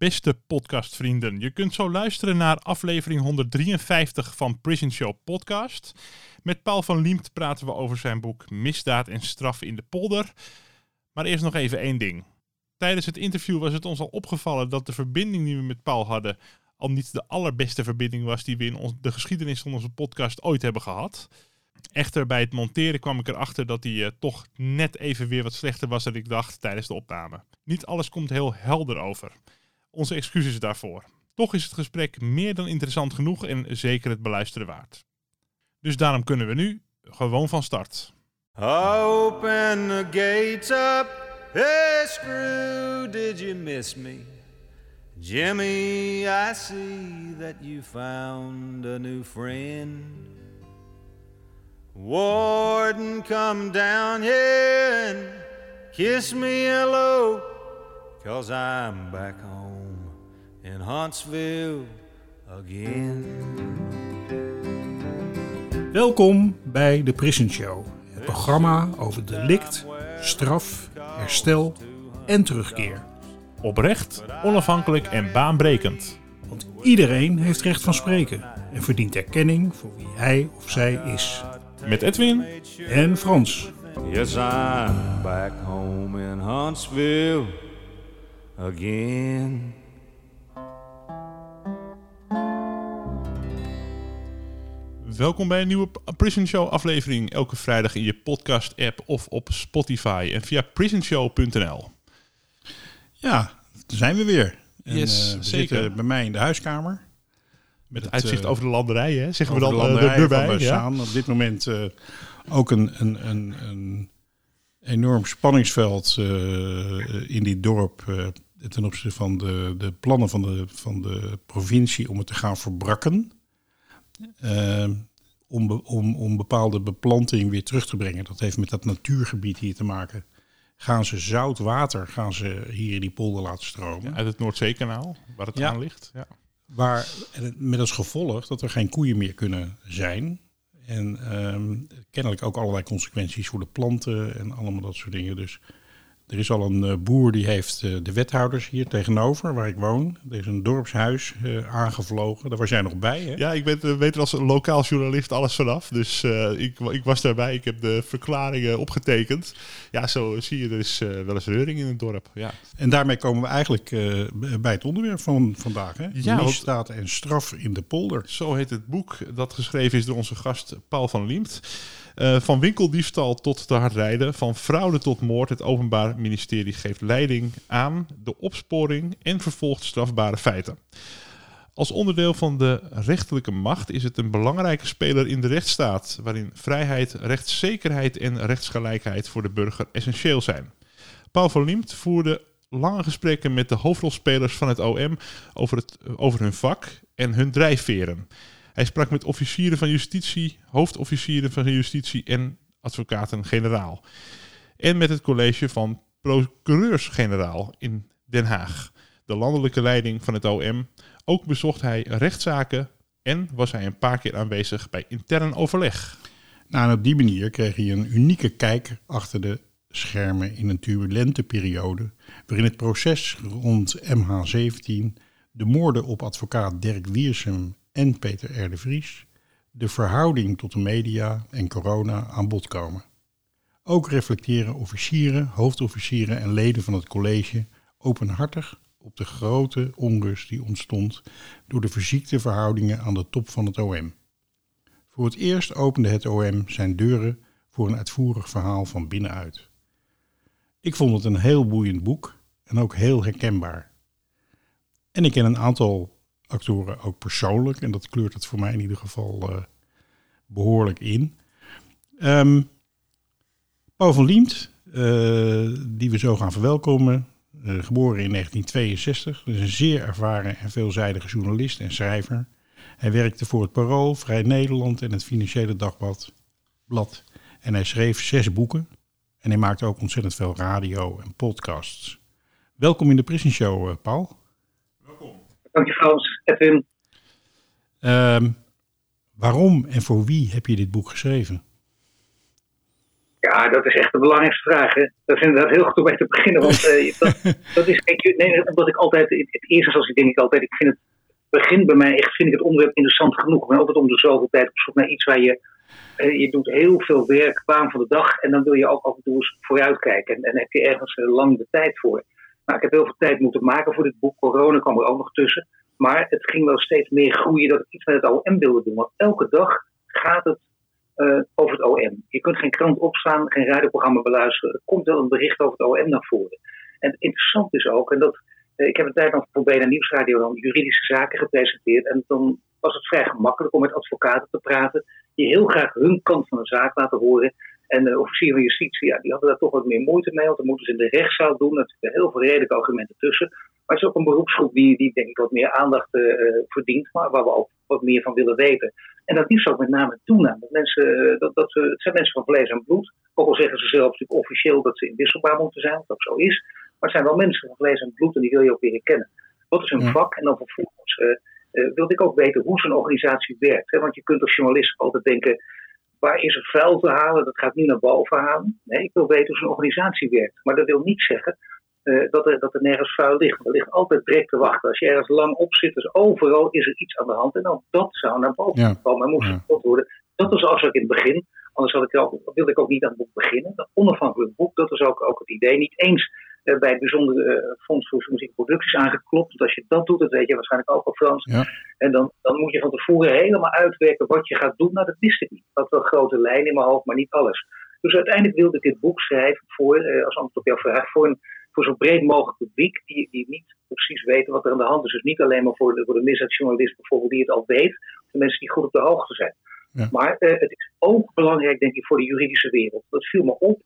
beste podcastvrienden. Je kunt zo luisteren naar aflevering 153 van Prison Show Podcast. Met Paul van Liemt praten we over zijn boek Misdaad en Straf in de Polder. Maar eerst nog even één ding. Tijdens het interview was het ons al opgevallen dat de verbinding die we met Paul hadden al niet de allerbeste verbinding was die we in de geschiedenis van onze podcast ooit hebben gehad. Echter, bij het monteren kwam ik erachter dat hij uh, toch net even weer wat slechter was dan ik dacht tijdens de opname. Niet alles komt heel helder over. Onze excuses daarvoor. Toch is het gesprek meer dan interessant genoeg en zeker het beluisteren waard. Dus daarom kunnen we nu gewoon van start. Open the gates up. Hey Screw, did you miss me? Jimmy, I see that you found a new friend. Warden, come down here and kiss me hello, cause I'm back home in Huntsville again. Welkom bij de Prison Show, het programma over delict, straf, herstel en terugkeer. Oprecht, onafhankelijk en baanbrekend. Want iedereen heeft recht van spreken en verdient erkenning voor wie hij of zij is. Met Edwin en Frans. Yes, I'm back home in Huntsville again. Welkom bij een nieuwe Prison Show aflevering. Elke vrijdag in je podcast app of op Spotify en via prisonshow.nl. Ja, daar zijn we weer. En, yes, uh, we zeker. bij mij in de huiskamer. Met het uitzicht uh, over de landerij, hè? zeggen we dan de landerij uh, erbij. Ja? Op dit moment ook een, een, een, een, enorm spanningsveld in dit dorp ten opzichte van de, de plannen van de, van de provincie om het te gaan verbrakken. Om, om, om bepaalde beplanting weer terug te brengen. Dat heeft met dat natuurgebied hier te maken gaan ze zout water gaan ze hier in die polder laten stromen. Ja, uit het Noordzeekanaal, waar het aan ligt. Ja. Waar, met als gevolg dat er geen koeien meer kunnen zijn. En um, kennelijk ook allerlei consequenties voor de planten en allemaal dat soort dingen. Dus er is al een uh, boer die heeft uh, de wethouders hier tegenover, waar ik woon. Er is een dorpshuis uh, aangevlogen. Daar was jij nog bij, hè? Ja, ik weet, weet er als een lokaal journalist alles vanaf. Dus ik, ik was daarbij. Ik heb de verklaringen opgetekend. Ja, zo zie je, er is wel eens reuring in het dorp. Ja. En daarmee komen we eigenlijk bij het onderwerp van vandaag, hè? Ja, Misdaad en straf in de polder. Zo heet het boek dat geschreven is door onze gast Paul van Liemt. Uh, van winkeldiefstal tot te hard rijden, van fraude tot moord. Het Openbaar Ministerie geeft leiding aan de opsporing en vervolgt strafbare feiten. Als onderdeel van de rechterlijke macht is het een belangrijke speler in de rechtsstaat, waarin vrijheid, rechtszekerheid en rechtsgelijkheid voor de burger essentieel zijn. Paul van Liemt voerde lange gesprekken met de hoofdrolspelers van het OM over, het, over hun vak en hun drijfveren. Hij sprak met officieren van justitie, hoofdofficieren van justitie en advocaten-generaal. En met het college van procureurs-generaal in Den Haag, de landelijke leiding van het OM. Ook bezocht hij rechtszaken en was hij een paar keer aanwezig bij intern overleg. Nou, en op die manier kreeg hij een unieke kijk achter de schermen in een turbulente periode, waarin het proces rond MH17, de moorden op advocaat Dirk Wiersum en Peter R. de Vries de verhouding tot de media en corona aan bod komen. Ook reflecteren officieren, hoofdofficieren en leden van het college openhartig op de grote onrust die ontstond door de verziekte verhoudingen aan de top van het OM. Voor het eerst opende het OM zijn deuren voor een uitvoerig verhaal van binnenuit. Ik vond het een heel boeiend boek en ook heel herkenbaar. En ik ken een aantal actoren ook persoonlijk. En dat kleurt het voor mij in ieder geval uh, behoorlijk in. Um, Paul van Liemt, uh, die we zo gaan verwelkomen. Uh, geboren in 1962. Dus een zeer ervaren en veelzijdige journalist en schrijver. Hij werkte voor het Parool, Vrij Nederland en het Financiële Dagblad. Blad. En hij schreef zes boeken. En hij maakte ook ontzettend veel radio en podcasts. Welkom in de Prison Show, Paul. Dankjewel, Edwin. Um, waarom en voor wie heb je dit boek geschreven? Ja, dat is echt de belangrijkste vraag. Hè? Dat is inderdaad heel goed om mee te beginnen. Want uh, dat, dat, is, kijk, nee, omdat ik altijd, het eerste zoals ik denk ik altijd, ik vind het begin bij mij echt, vind ik het onderwerp interessant genoeg. Ik ben altijd om de zoveel tijd op zoek naar iets waar je, uh, je doet heel veel werk, baan van de dag. En dan wil je ook af en toe eens vooruitkijken. En, en heb je ergens uh, lang de tijd voor. Nou, ik heb heel veel tijd moeten maken voor dit boek. Corona kwam er ook nog tussen. Maar het ging wel steeds meer groeien dat ik iets met het OM wilde doen. Want elke dag gaat het uh, over het OM. Je kunt geen krant opstaan, geen radioprogramma beluisteren. Er komt wel een bericht over het OM naar voren. En het interessante is ook, en dat, uh, ik heb een tijd lang voor BNN Nieuwsradio dan juridische zaken gepresenteerd. En dan was het vrij gemakkelijk om met advocaten te praten, die heel graag hun kant van de zaak laten horen. En de officier van justitie, ja, die hadden daar toch wat meer moeite mee, want dan moeten ze in de rechtszaal doen. Er zitten heel veel redelijke argumenten tussen. Maar het is ook een beroepsgroep die, die denk ik wat meer aandacht uh, verdient, maar waar we ook wat meer van willen weten. En dat liefst ook met name toename. Dat mensen, dat, dat, het zijn mensen van vlees en bloed. Ook al zeggen ze zelf natuurlijk officieel dat ze inwisselbaar moeten zijn, wat dat zo is. Maar het zijn wel mensen van vlees en bloed en die wil je ook leren kennen. Wat is hun ja. vak? En dan vervolgens uh, uh, wilde ik ook weten hoe zo'n organisatie werkt. Hè? Want je kunt als journalist altijd denken, waar is het vuil te halen? Dat gaat nu naar boven halen. Nee, ik wil weten hoe zo'n organisatie werkt. Maar dat wil niet zeggen uh, dat, er, dat er nergens vuil ligt. Er ligt altijd drek te wachten. Als je ergens lang op zit, dus overal is er iets aan de hand. En dan dat zou naar boven ja. komen en moest ja. worden. Dat was als ik in het begin. Anders had ik wilde ik ook niet aan het boek beginnen. Dat onafhankelijk boek, dat was ook, ook het idee. Niet eens uh, bij het bijzondere uh, Fonds voor Muziekproducties aangeklopt. Want als je dat doet, dat weet je waarschijnlijk ook al Frans. Ja. En dan, dan moet je van tevoren helemaal uitwerken wat je gaat doen. Nou, dat wist ik niet. Ik had wel grote lijnen in mijn hoofd, maar niet alles. Dus uiteindelijk wilde ik dit boek schrijven voor, uh, als antwoord op jouw vraag, voor een voor zo breed mogelijk publiek die, die niet precies weten wat er aan de hand is. Dus niet alleen maar voor de, voor de misdaadjournalist bijvoorbeeld die het al weet, de mensen die goed op de hoogte zijn. Ja. Maar uh, het is ook belangrijk, denk ik, voor de juridische wereld. Dat viel me op.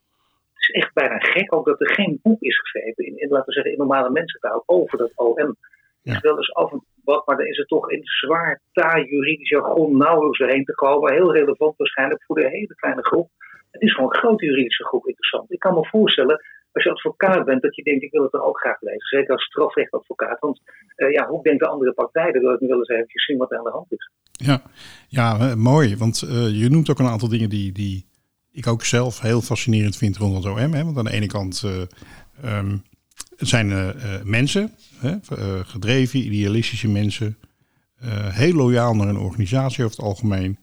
Het is echt bijna gek ook dat er geen boek is geschreven, in, in laten we zeggen, in normale mensentaal, over dat OM. Ja. is wel eens af en toe wat, maar dan is het toch in zwaar taai juridisch jargon nauwelijks doorheen te komen. Heel relevant waarschijnlijk voor de hele kleine groep. Het is gewoon een grote juridische groep interessant. Ik kan me voorstellen als je advocaat bent, dat je denkt, ik wil het er ook graag lezen. Zeker als strafrechtadvocaat. Want uh, ja, hoe denken andere partijen? Dat wil ik nu wel eens even zien wat er aan de hand is. Ja, ja uh, mooi. Want uh, je noemt ook een aantal dingen die, die ik ook zelf heel fascinerend vind rond het OM. Hè? Want aan de ene kant um, het zijn mensen, hè? gedreven, idealistische mensen. heel loyaal naar een organisatie over het algemeen.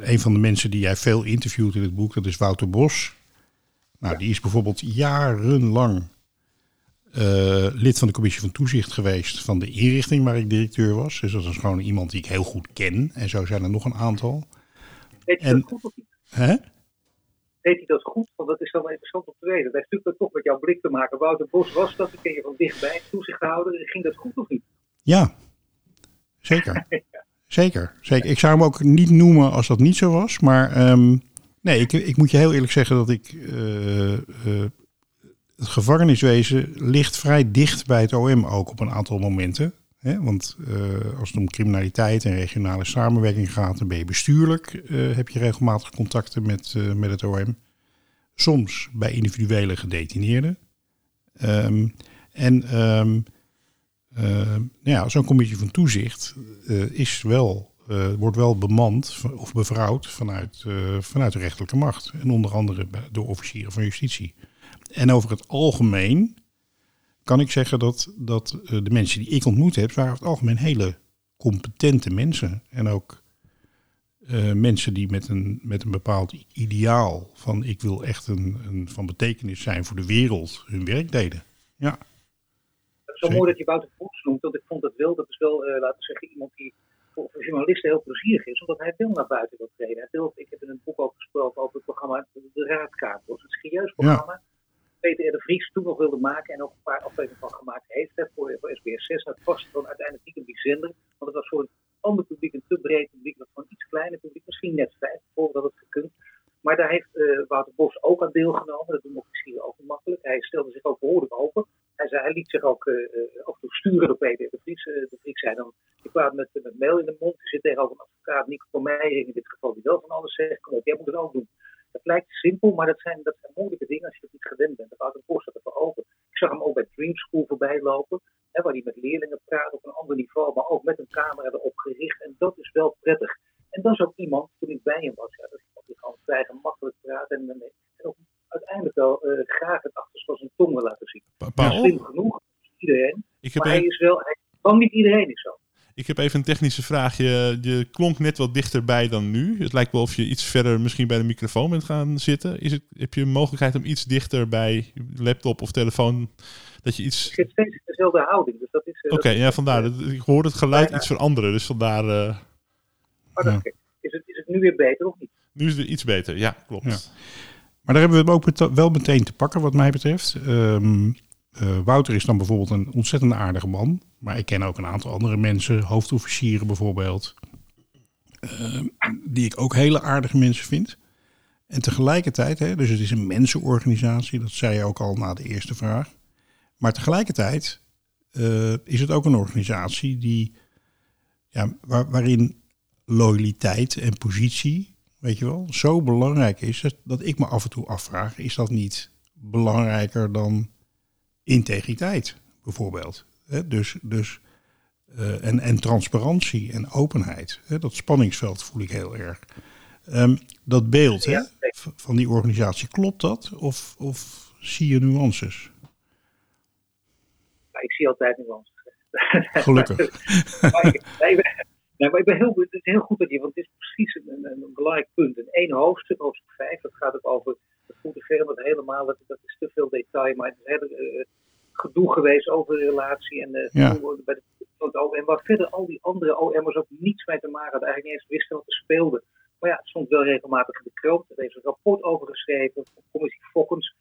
een van de mensen die jij veel interviewt in het boek, dat is Wouter Bos. Nou, die is bijvoorbeeld jarenlang uh, lid van de commissie van toezicht geweest van de inrichting waar ik directeur was. Dus dat is gewoon iemand die ik heel goed ken. En zo zijn er nog een aantal. Je en, dat goed of niet? Hè? Deed hij dat goed? Want dat is wel interessant om te weten. Dat heeft natuurlijk toch met jouw blik te maken. Wouter Bos was dat, dat ken je van dichtbij, toezichthouder. Ging dat goed of niet? Ja, zeker. ja. Zeker, zeker. Ik zou hem ook niet noemen als dat niet zo was. Maar um, Nee, ik, ik, moet je heel eerlijk zeggen dat ik. Uh, uh, het gevangeniswezen ligt vrij dicht bij het OM ook op een aantal momenten. Hè? Want uh, als het om criminaliteit en regionale samenwerking gaat, dan ben je bestuurlijk. heb je regelmatig contacten met, met het OM. Soms bij individuele gedetineerden. Um, en um, ja, zo'n commissie van toezicht is wel wordt wel bemand of bevrouwd vanuit, vanuit de rechterlijke macht. En onder andere door officieren van justitie. En over het algemeen kan ik zeggen dat, dat uh, de mensen die ik ontmoet heb, waren over het algemeen hele competente mensen. En ook mensen die met een, met een bepaald ideaal van ik wil echt een, een van betekenis zijn voor de wereld hun werk deden. Ja. Het is wel mooi dat je Wouter Bos noemt, want ik vond dat wel, dat is wel, laten we zeggen, iemand die voor journalisten heel plezierig is, omdat hij veel naar buiten wil treden. Hij wil, ik heb in een boek ook gesproken over het programma De Raadkamer. Dat is een serieus programma. Ja. Peter de Vries toen nog wilde maken en ook een paar afleveringen van gemaakt heeft voor, voor SBS 6. Dat past dan uiteindelijk niet op die zender, want het was voor een ander publiek, een te breed publiek, dat een iets kleiner publiek, misschien net vijf, bijvoorbeeld dat het gekund. Maar daar heeft uh, Wouter Bos ook aan deelgenomen. Dat doen officieren ook makkelijk. Hij stelde zich ook behoorlijk open. Hij, zei, hij liet zich ook uh, af en toe sturen door Peter de Vries. De Vries zei dan, ik kwaad met, met mail in de mond. Je zit tegenover een advocaat, Nico van Meijering in dit geval, die wel van alles zegt. Kom jij moet het ook doen. Dat lijkt simpel, maar dat zijn, dat zijn moeilijke dingen als je het niet gewend bent. Dat Wouter Bos staat ervoor open. Ik zag hem ook bij Dream School voorbij lopen. Hè, waar hij met leerlingen praat op een ander niveau, maar ook met een camera erop gericht. En dat is wel prettig. En dat is ook iemand, toen ik bij hem was, ja, dat is die gewoon vrij gemakkelijk praat en, en, en ook uiteindelijk wel eh, graag het achterste van zijn tong wil laten zien. Pa- Paul, slim genoeg, iedereen, ik heb, maar hij een, is wel, hij, niet iedereen is. Ik heb even een technische vraag. Je, je klonk net wat dichterbij dan nu. Het lijkt wel of je iets verder misschien bij de microfoon bent gaan zitten. Is het, heb je een mogelijkheid om iets dichter bij laptop of telefoon... Dat je iets... Ik zit steeds in dezelfde houding, dus dat is... eh, Oké, ja, vandaar. Dat- Ik hoorde het geluid Bijna. iets veranderen, dus vandaar... eh, Ja. is het, is het nu weer beter of niet? nu is het iets beter. Ja, klopt. Ja. Maar daar hebben we hem ook met- wel meteen te pakken, wat mij betreft. Ehm, eh, Wouter is dan bijvoorbeeld een ontzettend aardige man. Maar ik ken ook een aantal andere mensen, hoofdofficieren bijvoorbeeld. ehm, die ik ook hele aardige mensen vind. En tegelijkertijd, hè, dus het is een mensenorganisatie, dat zei je ook al na de eerste vraag. Maar tegelijkertijd eh, is het ook een organisatie die, ja, waar- waarin loyaliteit en positie, weet je wel, zo belangrijk is dat ik me af en toe afvraag: is dat niet belangrijker dan integriteit, bijvoorbeeld? Dus, dus, eh, en, en transparantie en openheid. Dat spanningsveld voel ik heel erg. Ehm, dat beeld Ja, van die organisatie, klopt dat? Of, of zie je nuances? Nou, ik zie altijd nuances. Gelukkig. maar, ik, nee, maar ik ben heel, het is heel goed dat je, want het is precies een, een, een belangrijk punt. En één hoofdstuk, hoofdstuk 5, dat gaat ook over verm, dat helemaal, dat, dat is te veel detail, maar het is heel eh, gedoe geweest over de relatie en eh, Ja. hoe- bij de, OM, waar verder al die andere OM'ers ook niets mee te maken hadden, eigenlijk niet eens wisten wat er speelde. Maar ja, het stond wel regelmatig in de krant. Er is een rapport over geschreven van commissie Fokkens.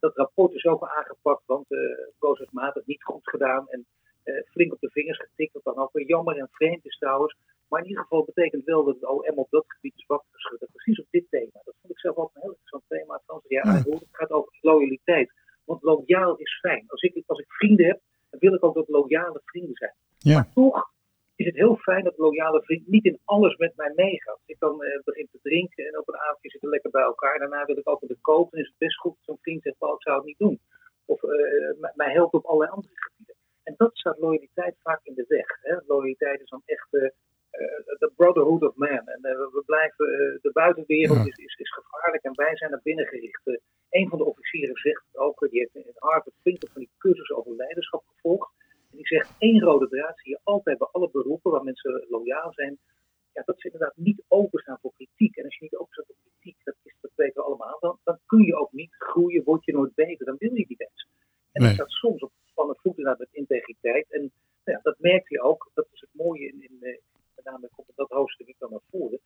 Dat rapport is ook aangepakt, want uh, procesmatig niet goed gedaan. En uh, flink op de vingers getikt, wat dan ook weer jammer en vreemd is trouwens. Maar in ieder geval betekent wel dat het OM op dat gebied is wakker geschud. Precies op dit thema. Dat vond ik zelf ook een heel interessant thema. Ja, Ja. Het gaat over loyaliteit. Want loyaal is fijn. Als ik, als ik vrienden heb, dan wil ik ook dat loyale vrienden zijn. Ja. Maar toch is het heel fijn dat loyale vriend niet in alles met mij meegaat. Als ik dan uh, begin te drinken en op een avondje zitten lekker bij elkaar. Daarna wil ik ook de koop. Dan is het best goed dat zo'n vriend zegt, ik zou het niet doen. Of uh, mij helpt op allerlei andere gebieden. En dat staat loyaliteit vaak in de weg. Hè? Loyaliteit is dan echt de uh, brotherhood of man. En uh, we blijven, de buitenwereld ja. is, is, is, gevaarlijk en wij zijn naar binnen gericht. een van de officieren zegt ook, die heeft in Harvard Vinker van die cursus over leiderschap gevolgd. En die zegt, één rode draad zie je altijd bij alle beroepen waar mensen loyaal zijn. Ja, dat ze inderdaad niet openstaan voor kritiek. En als je niet openstaan voor kritiek, dat, is, dat weten we allemaal, dan, dan kun je ook niet groeien, word je nooit beter, dan wil je niet eens. En nee. dat staat soms op gespannen voeten naar met integriteit. En nou ja, dat merk je ook, dat is het mooie in, in dat hoofdstuk ik dan naar voren.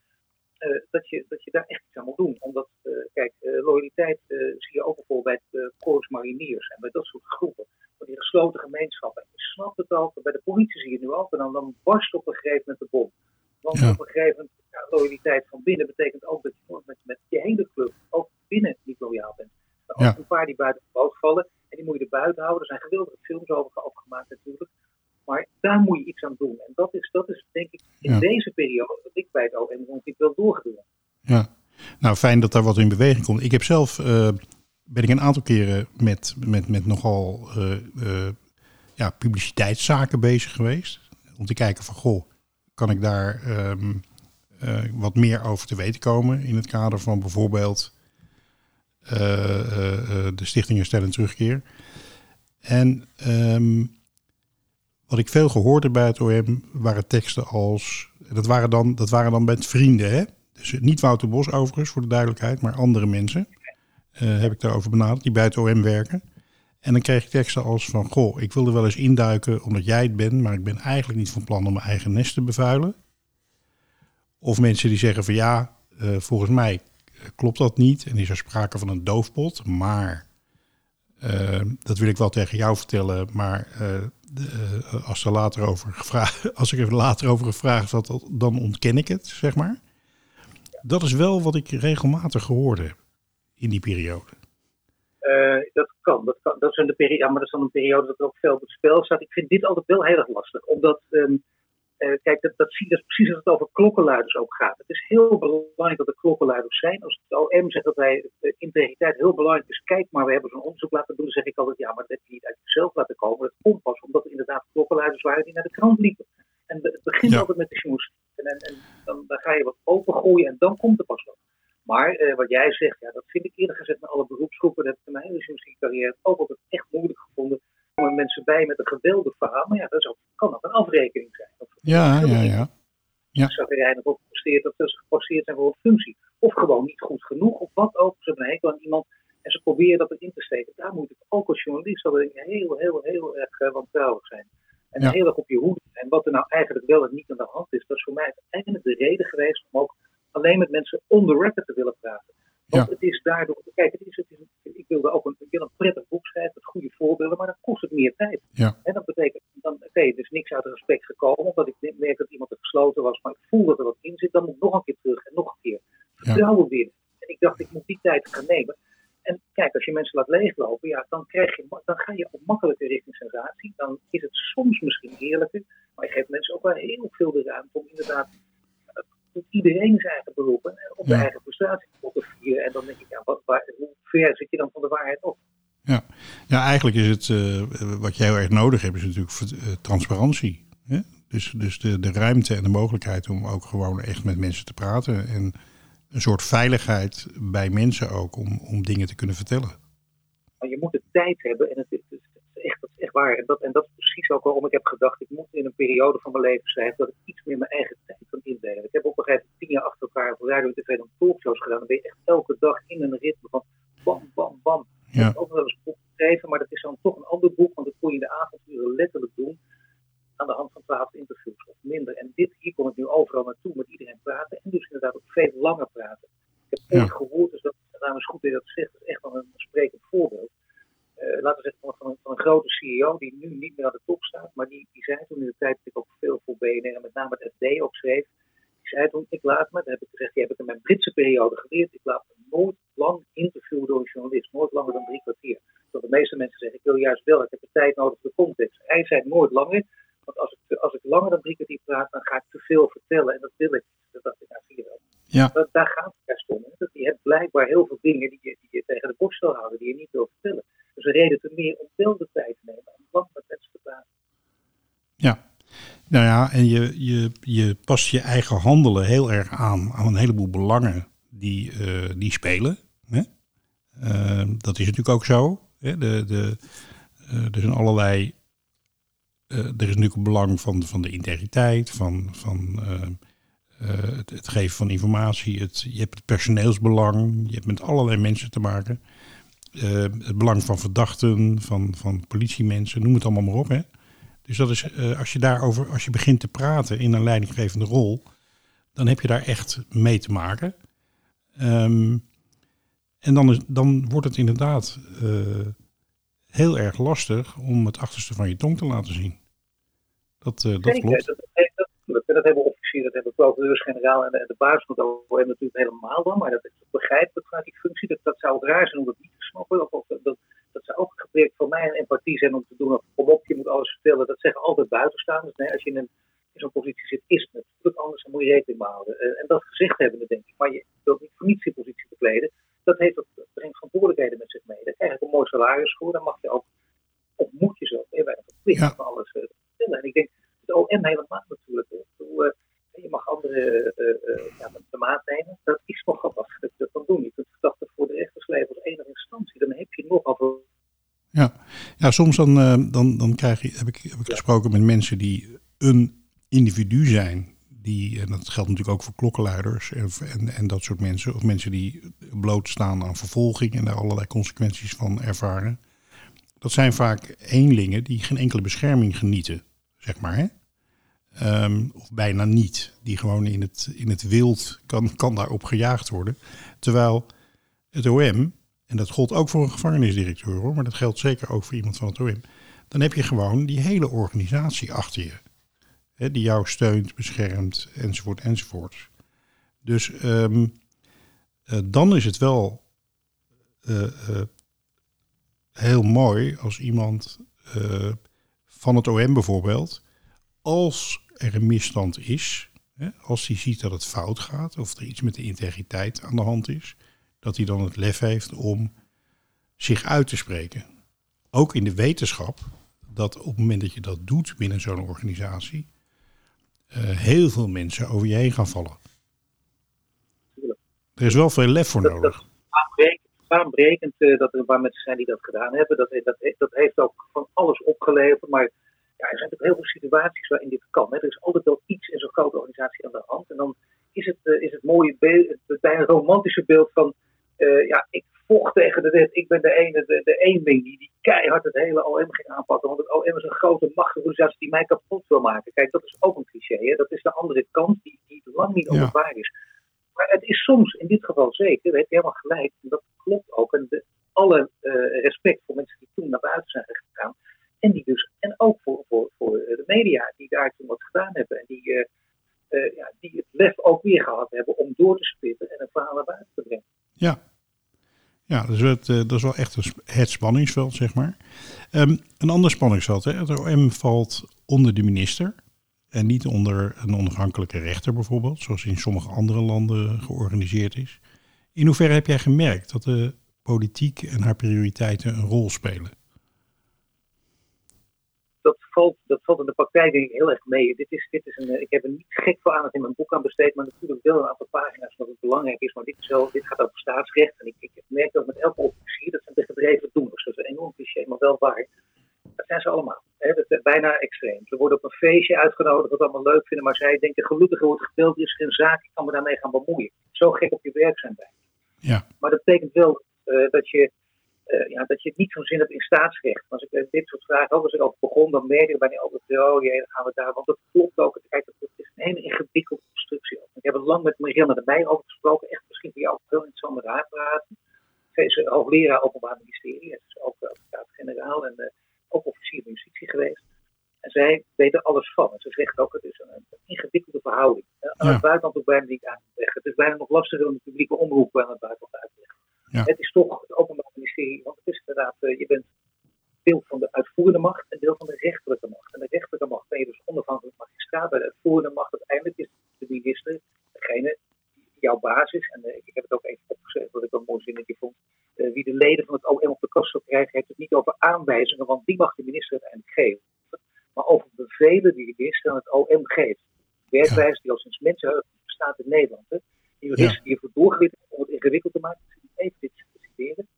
Uh, dat, je, dat je daar echt iets aan moet doen. Omdat, uh, kijk, uh, loyaliteit zie je ook bijvoorbeeld bij het Corps Mariniers en bij dat soort groepen. Van die gesloten gemeenschappen. Je snapt het ook, bij de politie zie je het nu ook. En dan, dan barst op een gegeven moment de bom. Want ja. op een gegeven moment, ja, loyaliteit van binnen betekent ook dat je met, met je hele club ook binnen niet loyaal bent. Er zijn ja. een paar die buiten de boot vallen en die moet je er buiten houden. Er zijn geweldige films over opgemaakt natuurlijk. Daar moet je iets aan doen. En dat is, dat is denk ik in ja. deze periode dat ik bij het OM natuurlijk wel doorgedaan. Ja, nou fijn dat daar wat in beweging komt. Ik heb zelf, uh, ben ik een aantal keren met, met, met nogal uh, uh, ja, publiciteitszaken bezig geweest. Om te kijken van, goh, kan ik daar um, wat meer over te weten komen in het kader van bijvoorbeeld de Stichting Herstel en Terugkeer. En um, wat ik veel gehoord heb bij het OM waren teksten als. Dat waren dan, dat waren dan met vrienden, hè? Dus niet Wouter Bos overigens, voor de duidelijkheid, maar andere mensen. Uh, heb ik daarover benaderd, die bij het OM werken. En dan kreeg ik teksten als van: Goh, ik wilde wel eens induiken omdat jij het bent, maar ik ben eigenlijk niet van plan om mijn eigen nest te bevuilen. Of mensen die zeggen van ja, uh, volgens mij klopt dat niet. En is er sprake van een doofpot, maar. Uh, dat wil ik wel tegen jou vertellen, maar uh, als, er later over gevraagd, als ik er later over gevraagd had, dan ontken ik het, zeg maar. Dat is wel wat ik regelmatig gehoord heb in die periode. Uh, dat kan. Dat, kan. dat is een periode, maar dat is dan een periode dat er ook veel op het spel staat. Ik vind dit altijd wel heel erg lastig, omdat. Um, uh, kijk, dat, dat, zie, dat is precies als het over klokkenluiders ook gaat. Het is heel belangrijk dat er klokkenluiders zijn. Als het OM zegt dat wij de integriteit heel belangrijk is, kijk maar, we hebben zo'n onderzoek laten doen, dan zeg ik altijd, ja, maar dat heb je niet uit jezelf laten komen. Dat komt pas omdat er inderdaad klokkenluiders waren die naar de krant liepen. En het begint ja. altijd met de journalistiek. En, en, en dan, dan, ga je wat opengooien en dan komt er pas wat. Maar eh, wat jij zegt, ja, dat vind ik eerlijk gezegd met alle beroepsgroepen. Dat heb ik in mijn muziekcarrière ook altijd echt moeilijk gevonden. Om er mensen bij met een geweldig verhaal. Maar ja, dat is ook, kan ook een afrekening zijn. Of Ja, ja, ja. Ja. Zagrijnig of geposteerd dat ze geposteerd zijn voor een functie. Of gewoon niet goed genoeg. Of wat ook. Ze hebben een hekel aan iemand. En ze proberen dat erin te steken. Daar moet ik ook als journalist altijd heel, heel, heel erg uh, wantrouwig zijn. En Ja. heel erg op je hoede. En wat er nou eigenlijk wel en niet aan de hand is. Dat is voor mij eigenlijk de reden geweest om ook alleen met mensen on the record te willen praten. Want Ja. het is daardoor, kijk, het is, het is, ik wilde ook een, ik wil een prettig boek schrijven met goede voorbeelden, maar dan kost het meer tijd. Ja. En dat betekent, dan, oké, er is niks uit respect gekomen, omdat ik merk dat iemand er gesloten was, maar ik voel dat er wat in zit, dan moet ik nog een keer terug en nog een keer. Vertrouwen winnen. En ik dacht, ik moet die tijd gaan nemen. En kijk, als je mensen laat leeglopen, ja, dan, krijg je, dan ga je ook makkelijker richting sensatie. Dan is het soms misschien eerlijker, maar je geeft mensen ook wel heel veel de ruimte om inderdaad eh, tot iedereen zijn eigen beroep en op de Ja. eigen prestatie En dan denk ik, ja, wat, waar, hoe ver zit je dan van de waarheid op? Ja, ja eigenlijk is het eh, wat je heel erg nodig hebt, is natuurlijk eh, transparantie. Hè? Dus, dus de, de ruimte en de mogelijkheid om ook gewoon echt met mensen te praten. En een soort veiligheid bij mensen ook om, om dingen te kunnen vertellen. Maar je moet de tijd hebben en het, is- het is echt, dat is echt waar. En dat, en dat precies ook waarom ik heb gedacht, ik moet in een periode van mijn leven schrijven dat ik iets meer mijn eigen tijd kan indelen. Ik heb op een gegeven moment tien jaar achter elkaar voor radio en tv dan talkshows gedaan. Dan ben je echt elke dag in een ritme van bam, bam, bam. Ik Ja. heb ook wel eens een boek geschreven, maar dat is dan toch een ander boek, want dat kon je in de avonduren letterlijk doen aan de hand van twaalf interviews of minder. En dit, hier kon ik nu overal naartoe met iedereen praten en dus inderdaad ook veel langer praten. Ik heb Ja. ooit gehoord, dus dat is goed dat je dat zegt, dat is echt wel een sprekend voorbeeld. Eh, laten we zeggen van, van, een, van een grote CEO die nu niet meer aan de top staat, maar die, die zei toen in de tijd dat ik ook veel voor BNR en met name het FD ook schreef, die zei toen, ik laat me, dat heb ik gezegd, die heb ik in mijn Britse periode geleerd, ik laat me nooit lang interviewen door een journalist, nooit langer dan drie kwartier. Dat de meeste mensen zeggen, ik wil juist wel, ik heb de tijd nodig voor de context. Hij zei nooit langer, want als ik, als ik langer dan drie kwartier praat, dan ga ik te veel vertellen en dat wil ik. niet. Dat dacht ik, nou zie je wel. Ja. Dat, daar gaat het juist om. je hebt blijkbaar heel veel dingen die je, die je tegen de borst wil houden, die je niet wil vertellen. Dus reden te meer om wel de tijd te nemen om lang met. Ja. Nou ja, en je, je, je past je eigen handelen heel erg aan aan een heleboel belangen die, eh, die spelen. Hè? Eh, dat is natuurlijk ook zo. Hè? De, de, eh, er zijn allerlei. eh, er is natuurlijk een belang van, van de integriteit, van, van eh, eh, het, het geven van informatie. Je hebt het personeelsbelang, je hebt met allerlei mensen te maken. Eh, het belang van verdachten, van, van politiemensen, noem het allemaal maar op. Hè? Dus dat is, eh, als je daarover, als je begint te praten in een leidinggevende rol, dan heb je daar echt mee te maken. Ehm, en dan, is, dan wordt het inderdaad eh, heel erg lastig om het achterste van je tong te laten zien. Dat, dat klopt. Dat, dat, dat, natuurlijk. Dat hebben hebben procureurs-generaal en de, de baas van het OM natuurlijk helemaal dan. Maar dat is begrijpelijk vanuit die functie. Dat, dat zou raar zijn om dat niet te snappen. Of, dat, dat zou ook gebrek van mij en empathie zijn om te doen. Of, kom op, je moet alles vertellen. Dat zeggen altijd buitenstaanders. Nee, als je in, een, in zo'n positie zit, is het natuurlijk anders. Dan moet je rekening mee houden. Eh, en dat gezegd hebben, denk ik. Maar je wilt niet voor niets die positie bekleden. Dat, heeft, dat brengt verantwoordelijkheden met zich mee. Daar krijg je een mooi salaris voor. Dan mag je ook, of moet je zo, heel weinig verplicht Ja. van alles eh, vertellen. En ik denk, het OM helemaal natuurlijk. bedoel, je mag andere eh, ja, de maat nemen. Dat is nogal wat dat je kan doen. Je kunt verdachten voor de rechters als enige instantie. Dan heb je nogal veel. Ja, ja soms dan, eh, dan, dan krijg je, heb, ik, heb ik gesproken met mensen die een individu zijn. Die, en dat geldt natuurlijk ook voor klokkenluiders en, en, en dat soort mensen. Of mensen die blootstaan aan vervolging en daar allerlei consequenties van ervaren. Dat zijn vaak eenlingen die geen enkele bescherming genieten, zeg maar. Hè? Ehm, of bijna niet. Die gewoon in het, in het wild kan, kan daarop gejaagd worden. Terwijl het OM, en dat gold ook voor een gevangenisdirecteur hoor, maar dat geldt zeker ook voor iemand van het OM. Dan heb je gewoon die hele organisatie achter je. Hè, die jou steunt, beschermt, enzovoort, enzovoort. Dus ehm, eh, dan is het wel eh, eh, heel mooi als iemand van het OM bijvoorbeeld, als er een misstand is, hè, als hij ziet dat het fout gaat of er iets met de integriteit aan de hand is, dat hij dan het lef heeft om zich uit te spreken. Ook in de wetenschap dat op het moment dat je dat doet binnen zo'n organisatie, eh, heel veel mensen over je heen gaan vallen. Er is wel veel lef voor Dat- nodig. baanbrekend, baanbrekend eh, dat er een paar mensen zijn die dat gedaan hebben. Dat, dat, dat heeft ook van alles opgeleverd. Maar ja, er zijn toch heel veel situaties waarin dit kan. Hè. Er is altijd wel iets in zo'n grote organisatie aan de hand. En dan is het, eh, is het mooie beeld, het bijna romantische beeld van... eh, ja, ik vocht tegen de wet. Ik ben de ene, de, de eenling die, die keihard het hele OM ging aanpakken. Want het OM is een grote machtige organisatie die mij kapot wil maken. Kijk, dat is ook een cliché. Hè. Dat is de andere kant die, die lang niet Ja. waar is. Maar het is soms, in dit geval zeker, daar heb je helemaal gelijk. En dat klopt ook. En de, alle eh, respect voor mensen die toen naar buiten zijn gegaan. En die dus, en ook voor, voor, voor eh, de media die daar toen wat gedaan hebben. En die, eh, ja, die het lef ook weer gehad hebben om door te spitten en een verhaal naar buiten te brengen. Ja. Ja, dus het, dat is wel echt het spanningsveld, zeg maar. Ehm, een ander spanningsveld, hè? het OM valt onder de minister en niet onder een onafhankelijke rechter bijvoorbeeld, zoals in sommige andere landen georganiseerd is. In hoeverre heb jij gemerkt dat de politiek en haar prioriteiten een rol spelen? Dat valt, dat valt in de praktijk denk ik heel erg mee. Dit is, dit is een, eh, ik heb er niet gek veel aandacht in mijn boek aan besteed, maar natuurlijk wel een aantal pagina's wat het belangrijk is. Maar dit, is wel, dit gaat over staatsrecht. En ik, ik merk ook met elke officier, dat zijn de gedreven doeners. Dat is een enorm cliché, maar wel waar. Dat zijn ze allemaal. Hè? Dat is bijna extreem. Ze worden op een feestje uitgenodigd, wat allemaal leuk vinden, maar zij denken gelukkig wordt geteld, er is geen zaak, ik kan me daarmee gaan bemoeien. Zo gek op je werk zijn wij. Ja, Maar dat betekent wel eh, dat, je, ja, dat je het niet zo'n zin hebt in staatsrecht. Als ik eh, dit soort vragen ook als ik over begon, dan merk ik bijna altijd, oh jee, dan gaan we daar. Want dat klopt ook. Kijk, het is een hele ingewikkelde constructie. ook. Ik heb het lang met Marianne erbij over gesproken. Echt misschien voor jou ook heel interessant met haar praten. Zij is eh, hoogleraar openbaar ministerie. Ze is ook eh, advocaat-generaal en eh, ook officier van justitie geweest. En zij weet er alles van. En ze zegt ook, het is een, een ingewikkelde verhouding. Eh, aan Ja. het buitenland ook bijna niet aan te leggen. Het is bijna nog lastiger om de publieke omroep aan het buitenland uit te leggen. Ja. Het is toch het openbaar ministerie, want het is inderdaad, eh, je bent deel van de uitvoerende macht en deel van de rechterlijke macht. En de rechterlijke macht ben je dus onafhankelijk magistraat. Bij de uitvoerende macht uiteindelijk is de minister degene die jouw basis, en eh, ik heb het ook even opgeschreven, wat ik een mooi zinnetje vond, eh, wie de leden van het OM op de kast zal krijgen, heeft het niet over aanwijzingen, want die mag de minister uiteindelijk geven. Maar over bevelen die de minister aan het OM geeft. Werkwijze die al sinds mensenheugen bestaat in Nederland. Hè. Die juristen die ervoor doorgewit hebben om het ingewikkeld te maken, even dit te citeren,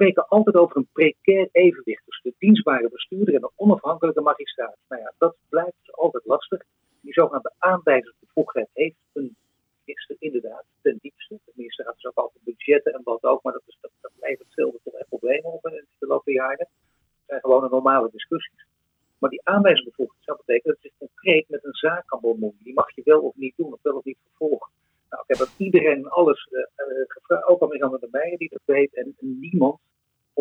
spreken altijd over een precair evenwicht tussen de dienstbare bestuurder en de onafhankelijke magistraat. Nou ja, dat blijft dus altijd lastig. Die zogenaamde aanwijzingsbevoegdheid heeft een minister inderdaad ten diepste. De minister gaat dus ook over budgetten en wat ook, maar dat, is, dat, dat levert veel problemen op in de loop der jaren. Dat zijn gewoon normale discussies. Maar die aanwijzingsbevoegdheid zou betekenen dat je concreet met een zaak kan bemoeien. Die mag je wel of niet doen, of wel of niet vervolgen. Nou, ik heb aan iedereen alles eh, eh, gevraagd, ook aan de Meijer die dat weet, en niemand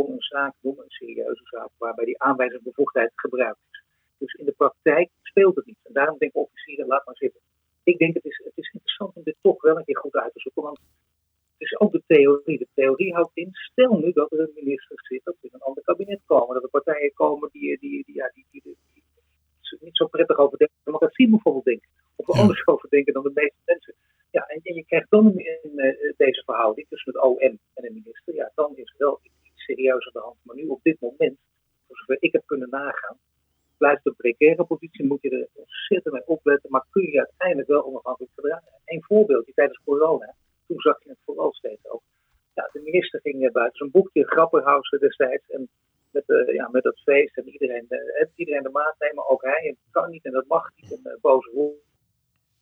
een zaak doen, een serieuze zaak, waarbij die aanwijzingsbevoegdheid gebruikt is. Dus in de praktijk speelt het niet. En daarom denk ik officieren, laat maar zitten. Ik denk het is, het is interessant om dit toch wel een keer goed uit te zoeken, want het is ook de theorie. De theorie houdt in, stel nu dat er een minister zit, dat er in een ander kabinet komen, dat er partijen komen die, die, die, ja, die, die, die, die niet zo prettig over de democratie bijvoorbeeld denken. Of er Ja. anders over denken dan de meeste mensen. Ja, en, en je krijgt dan in eh, deze verhouding tussen het OM en de minister, ja, dan is wel serieus aan de hand. Maar nu op dit moment, voor zover ik heb kunnen nagaan, blijft een precaire positie, moet je er ontzettend mee opletten, maar kun je uiteindelijk wel onafhankelijk gedragen. Een voorbeeldje tijdens corona, toen zag je het vooral steeds ook. Ja, de minister ging eh, buiten zijn boekje, Grapperhausen destijds, en met, eh, ja, met dat feest en iedereen, eh, iedereen de maat nemen, ook hij, en kan niet en dat mag niet, en uh, boze woorden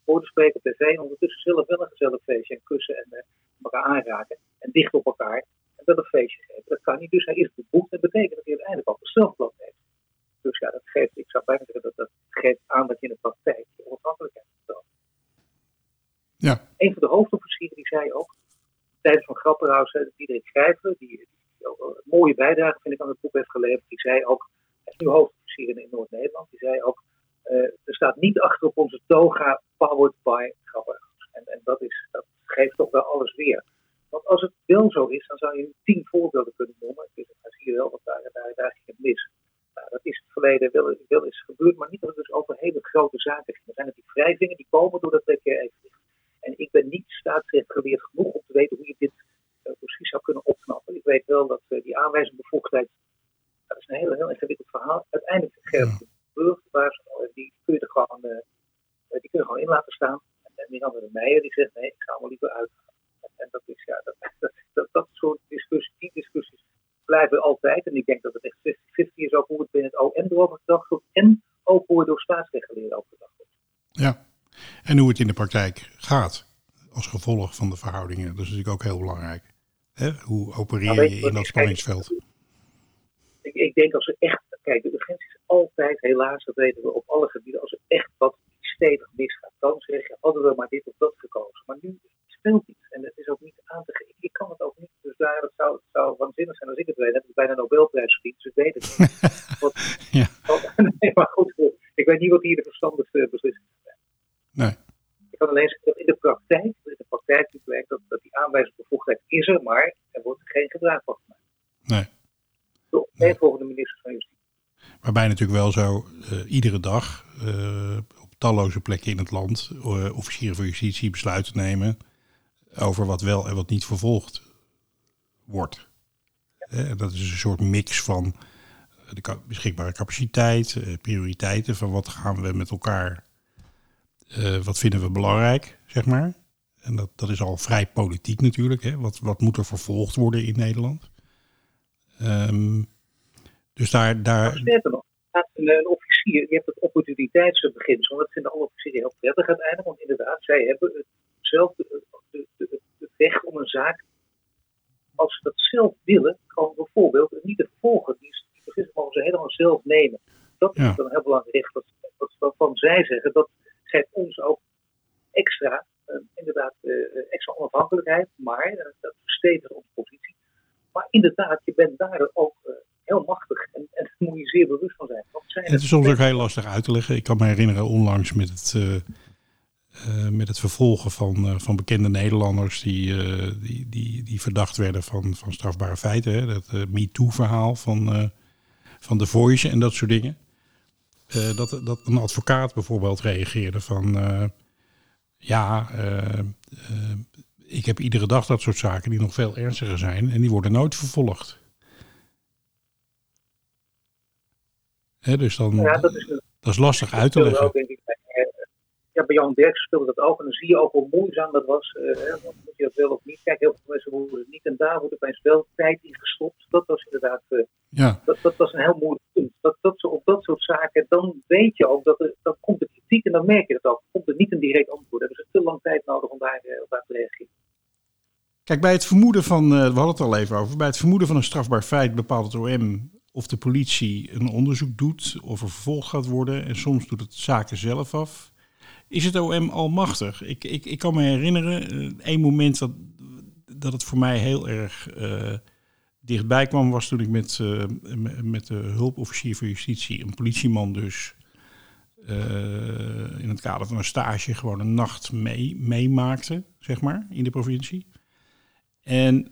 woorden spreken op tv en ondertussen zelf wel een gezellig feestje en kussen en uh, elkaar aanraken en dicht op elkaar wel een feestje geven. Dat kan niet, dus hij is beboekt en dat betekent dat hij uiteindelijk al strafblad heeft. Dus ja, dat geeft, ik zou bijna zeggen dat dat geeft aan dat je in de praktijk je onafhankelijkheid vertoont. Ja. Een van de hoofdofficieren die zei ook, tijdens van Grapperhaus, Diederik Schrijver, die, die, die ook een mooie bijdrage vind ik aan het boek heeft geleverd, die zei ook, hij is nu hoofdofficier in Noord-Nederland, die zei ook, uh, er staat niet achter op onze toga powered by Grapperhaus. En, en dat, is, dat geeft toch wel alles weer. Want als het wel zo is, dan zou je tien voorbeelden kunnen noemen. Dus dan zie je wel, wat daar, daar, daar ging het mis. Nou, dat is in het verleden wel, wel eens gebeurd, maar niet dat het dus over hele grote zaken ging. Er zijn natuurlijk wrijvingen die komen door dat evenwicht. En ik ben niet staatsrecht geleerd genoeg om te weten hoe je dit uh, precies zou kunnen opknappen. Ik weet wel dat uh, die aanwijzingbevoegdheid, dat is een heel, heel ingewikkeld verhaal. Uiteindelijk geldt de burgerbaas, die kun je er gewoon, uh, die kun je gewoon in laten staan. En Miranda de Meijer die zegt, nee, ik ga maar liever uit. En dat is, ja, dat, dat, dat, dat soort discussies, die discussies blijven altijd. En ik denk dat het echt 50-50 is ook hoe het binnen het OM erover gedacht wordt. En ook hoe het door staatsrechtgeleren over gedacht wordt. Ja, en hoe het in de praktijk gaat als gevolg van de verhoudingen. Dat is natuurlijk ook heel belangrijk. Hè? Hoe opereer Nou, je in dat spanningsveld? Ik, ik denk als er echt, kijk, de urgentie is altijd, helaas, dat weten we op alle gebieden, als er echt wat stevig misgaat, dan zeg je, hadden we maar dit of dat gekozen. Maar nu speelt iets en het is ook niet aan te geven. Ik kan het ook niet, dus daar, het zou, het zou waanzinnig zijn als ik het weet. heb ik bijna een Nobelprijs verdiend, dus ik weet het niet. Wat, Ja. nee, maar goed, ik weet niet wat hier de verstandigste beslissing is. Nee. Ik kan alleen zeggen dat in de praktijk, in de praktijk blijkt dat, dat die aanwijzingsbevoegdheid is er, maar er wordt geen gebruik van gemaakt. Nee. Door Nee. een volgende minister van Justitie. Waarbij natuurlijk wel zo eh, iedere dag eh, talloze plekken in het land eh, officieren van justitie besluiten nemen over wat wel en wat niet vervolgd wordt. Eh, dat is een soort mix van de beschikbare capaciteit, eh, prioriteiten van wat gaan we met elkaar, wat vinden we belangrijk, zeg maar. En dat, dat is al vrij politiek natuurlijk. Hè? Wat, wat moet er vervolgd worden in Nederland? Ehm, dus daar, daar, een je hebt het opportuniteitsbeginsel, dat vinden alle officieren heel prettig uiteindelijk, want inderdaad, zij hebben het zelf de, weg om een zaak, als ze dat zelf willen, gewoon bijvoorbeeld niet te vervolgen. Die, die beslissing mogen ze helemaal zelf nemen. Dat is Ja. dan een heel belangrijk recht, wat, wat, waarvan zij zeggen, dat geeft ons ook extra, eh, inderdaad, eh, extra onafhankelijkheid, maar eh, dat verstevigt onze positie. Maar inderdaad, je bent daar ook eh, heel machtig en, en daar moet je zeer bewust van zijn. Het is soms ook heel lastig uit te leggen. Ik kan me herinneren onlangs met het, eh, eh, met het vervolgen van, van bekende Nederlanders die, die, die, die verdacht werden van, van strafbare feiten. Hè? Dat MeToo-verhaal van, van The Voice en dat soort dingen. Dat, dat een advocaat bijvoorbeeld reageerde van... ja, ik heb iedere dag dat soort zaken die nog veel ernstiger zijn... en die worden nooit vervolgd. Hè, dus dan, Ja, dat is dat is lastig uit te leggen denk ik, bij, eh, ja, bij Jan Derks speelde dat ook. En dan zie je ook hoe moeizaam dat was. want moet je dat wel of niet? Kijk, heel veel mensen horen het niet. En daar wordt opeens wel tijd in gestopt. Dat was inderdaad eh, Ja, dat, dat was een heel moeilijk punt. Dat, dat, op dat soort zaken, dan weet je ook dat er, dan komt de kritiek en dan merk je dat ook. Komt er niet een direct antwoord. Hebben ze te lang tijd nodig om daar, op daar te reageren. Kijk, bij het vermoeden van, we hadden het al even over, bij het vermoeden van een strafbaar feit bepaalt het OM of de politie een onderzoek doet, of er vervolgd gaat worden. En soms doet het zaken zelf af. Is het OM almachtig? Ik, ik, ik kan me herinneren, eh, één moment dat, dat het voor mij heel erg eh, dichtbij kwam, was toen ik met, eh, met- de hulpofficier van justitie, een politieman dus, in het kader van een stage gewoon een nacht mee, meemaakte, zeg maar, in de provincie. En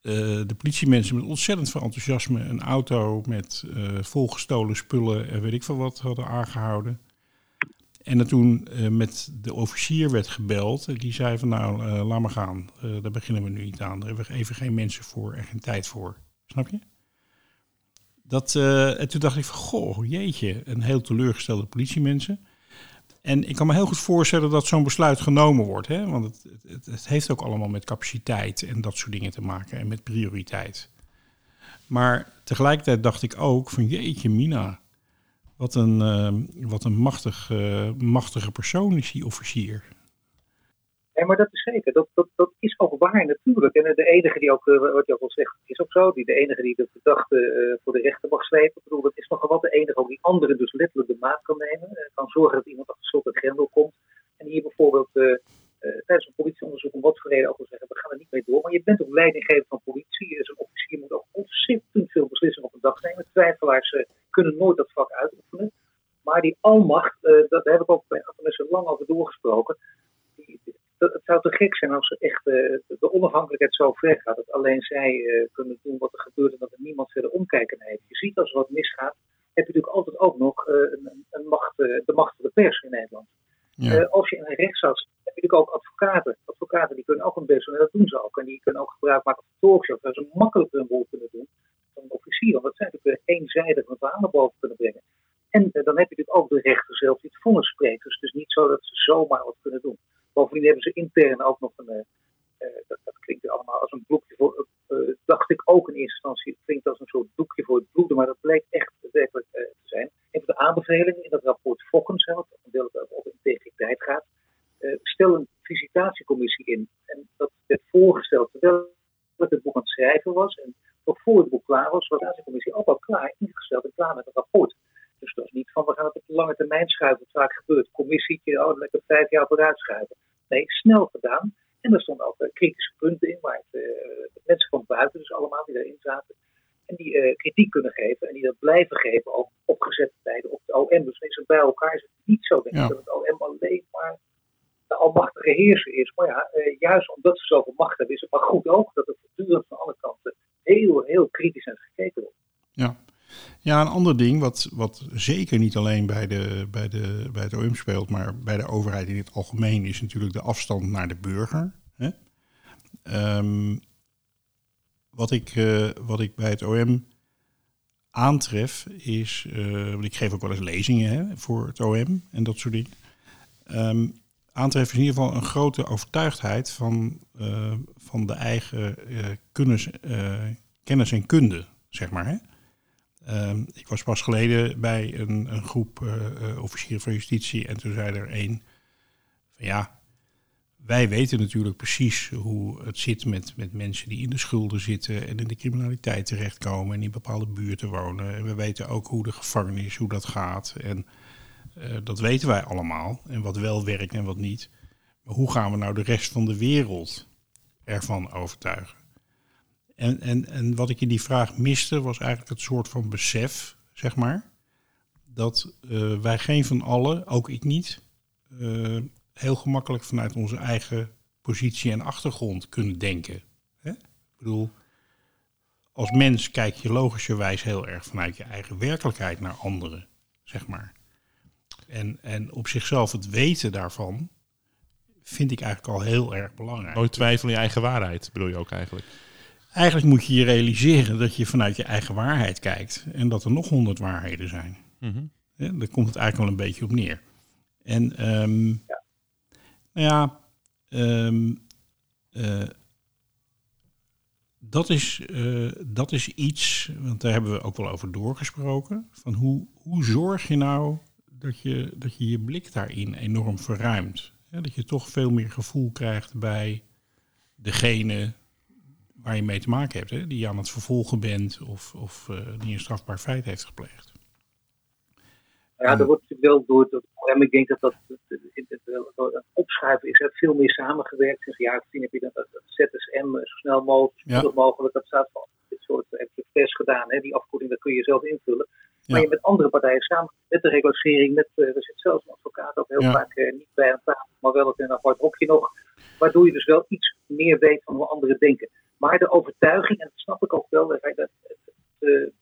de politiemensen met ontzettend veel enthousiasme een auto met volgestolen spullen en weet ik veel wat hadden aangehouden. En dat toen eh, met de officier werd gebeld. Die zei van nou, eh, laat maar gaan. Eh, daar beginnen we nu niet aan. Daar hebben we even geen mensen voor en geen tijd voor. Snap je? Dat, en toen dacht ik van, goh, jeetje, een heel teleurgestelde politiemensen. En ik kan me heel goed voorstellen dat zo'n besluit genomen wordt. Hè? Want het, het, het heeft ook allemaal met capaciteit en dat soort dingen te maken. En met prioriteit. Maar tegelijkertijd dacht ik ook van jeetje mina. Wat een, eh, wat een machtig, eh, machtige persoon is die officier. Nee, maar dat is zeker. Dat, dat, dat is ook waar natuurlijk. En de enige die ook, eh, wat je ook al zegt, is ook zo. Die, de enige die de verdachte voor de rechter mag slepen. Ik bedoel, dat is nogal wat. De enige ook die anderen dus letterlijk de maat kan nemen. kan zorgen dat iemand achter slot en grendel komt. En hier bijvoorbeeld tijdens een politieonderzoek om wat voor reden ook wil zeggen, we gaan er niet mee door. Maar je bent ook leidinggever van politie. Dus een officier moet ook ontzettend veel beslissingen op een dag nemen. Twijfelaars eh, kunnen nooit dat vak uitoefenen. Maar die almacht, eh, dat, daar heb ik ook bij mensen lang over doorgesproken. Dat, het zou te gek zijn als echt eh, de onafhankelijkheid zo ver gaat. Dat alleen zij eh, kunnen doen wat er gebeurt en dat er niemand verder omkijken heeft. Je ziet als er wat misgaat, heb je natuurlijk altijd ook nog eh, een, een macht, eh, de macht van de pers in Nederland. Ja. Eh, als je in een rechtszaal heb je natuurlijk ook advocaten. Advocaten die kunnen ook hun best en dat doen ze ook. En die kunnen ook gebruik maken van talkshows, waar ze makkelijker hun rol kunnen doen dan een officier. Want dat zijn natuurlijk eenzijdig een boven kunnen brengen. En eh, dan heb je natuurlijk ook de rechter zelf die het vonnis. Dus het is niet zo dat ze zomaar wat kunnen doen. Bovendien hebben ze intern ook nog een, eh, eh, dat, je allemaal als een doekje voor, uh, dacht ik ook in eerste instantie, het klinkt als een soort doekje voor het bloeden, maar dat bleek echt werkelijk te zijn. Een van de aanbevelingen in dat rapport Fokkens, wat een deel dat over integriteit gaat, stel een visitatiecommissie in. En dat werd voorgesteld terwijl het boek aan het schrijven was. En nog voor het boek klaar was, was de visitatiecommissie ook al klaar ingesteld en klaar met het rapport. Dus dat is niet van we gaan het op lange termijn schuiven, wat vaak gebeurt. Commissietje, oh, lekker vijf jaar vooruit schuiven. Nee, snel gedaan. En er stonden ook uh, kritische punten in, waar het, uh, mensen van buiten, dus allemaal die erin zaten, en die uh, kritiek kunnen geven en die dat blijven geven, ook opgezette tijden op de OM. Dus mensen bij elkaar is het niet zo, denk ik, Ja. dat het OM alleen maar de almachtige heerser is. Maar ja, juist omdat ze zoveel macht hebben, is het maar goed ook dat er voortdurend van alle kanten heel, heel kritisch naar gekeken wordt. Ja. Ja, een ander ding, wat, wat zeker niet alleen bij, de, bij, de, bij het OM speelt, maar bij de overheid in het algemeen, is natuurlijk de afstand naar de burger. Hè? Ehm, wat, ik, uh, wat ik bij het OM aantref, is, uh, want ik geef ook wel eens lezingen hè, voor het OM en dat soort dingen. Um, aantref is in ieder geval een grote overtuigdheid van, uh, van de eigen kennis, kennis en kunde, zeg maar. Hè? Uh, ik was pas geleden bij een, een groep uh, uh, officieren van justitie en toen zei er een van ja, wij weten natuurlijk precies hoe het zit met, met mensen die in de schulden zitten en in de criminaliteit terechtkomen en in bepaalde buurten wonen. En we weten ook hoe de gevangenis, hoe dat gaat. En uh, dat weten wij allemaal en wat wel werkt en wat niet. Maar hoe gaan we nou de rest van de wereld ervan overtuigen? En, en, en wat ik in die vraag miste, was eigenlijk het soort van besef, zeg maar, dat uh, wij geen van allen, ook ik niet, uh, heel gemakkelijk vanuit onze eigen positie en achtergrond kunnen denken. Hè? Ik bedoel, als mens kijk je logischerwijs heel erg vanuit je eigen werkelijkheid naar anderen, zeg maar. En, en op zichzelf het weten daarvan vind ik eigenlijk al heel erg belangrijk. Nooit twijfelen je eigen waarheid, bedoel je ook eigenlijk? Eigenlijk moet je je realiseren dat je vanuit je eigen waarheid kijkt en dat er nog honderd waarheden zijn. Mm -hmm. ja, daar komt het eigenlijk wel een beetje op neer. En um, ja. nou ja, um, uh, dat, is, uh, dat is iets, want daar hebben we ook wel over doorgesproken, van hoe, hoe zorg je nou dat je, dat je je blik daarin enorm verruimt. Ja, dat je toch veel meer gevoel krijgt bij degene waar je mee te maken hebt, hè? die je aan het vervolgen bent of, of uh, die een strafbaar feit heeft gepleegd. Ja, er wordt natuurlijk wel door het ik denk dat dat het opschuiven is, er veel meer samengewerkt. Sinds of tien heb je dat, dat ZSM zo snel mogelijk, zo ja. mogelijk, dat staat van dit soort heb je test gedaan, hè? die afkorting, dat kun je zelf invullen. Ja. Maar je met andere partijen samen, met de regularisering, met, uh, er zit zelfs een advocaat ook heel ja. vaak niet bij aan tafel, maar wel in een apart hokje nog, waardoor je dus wel iets meer weet van hoe anderen denken. Maar de overtuiging, en dat snap ik ook wel, dat het, het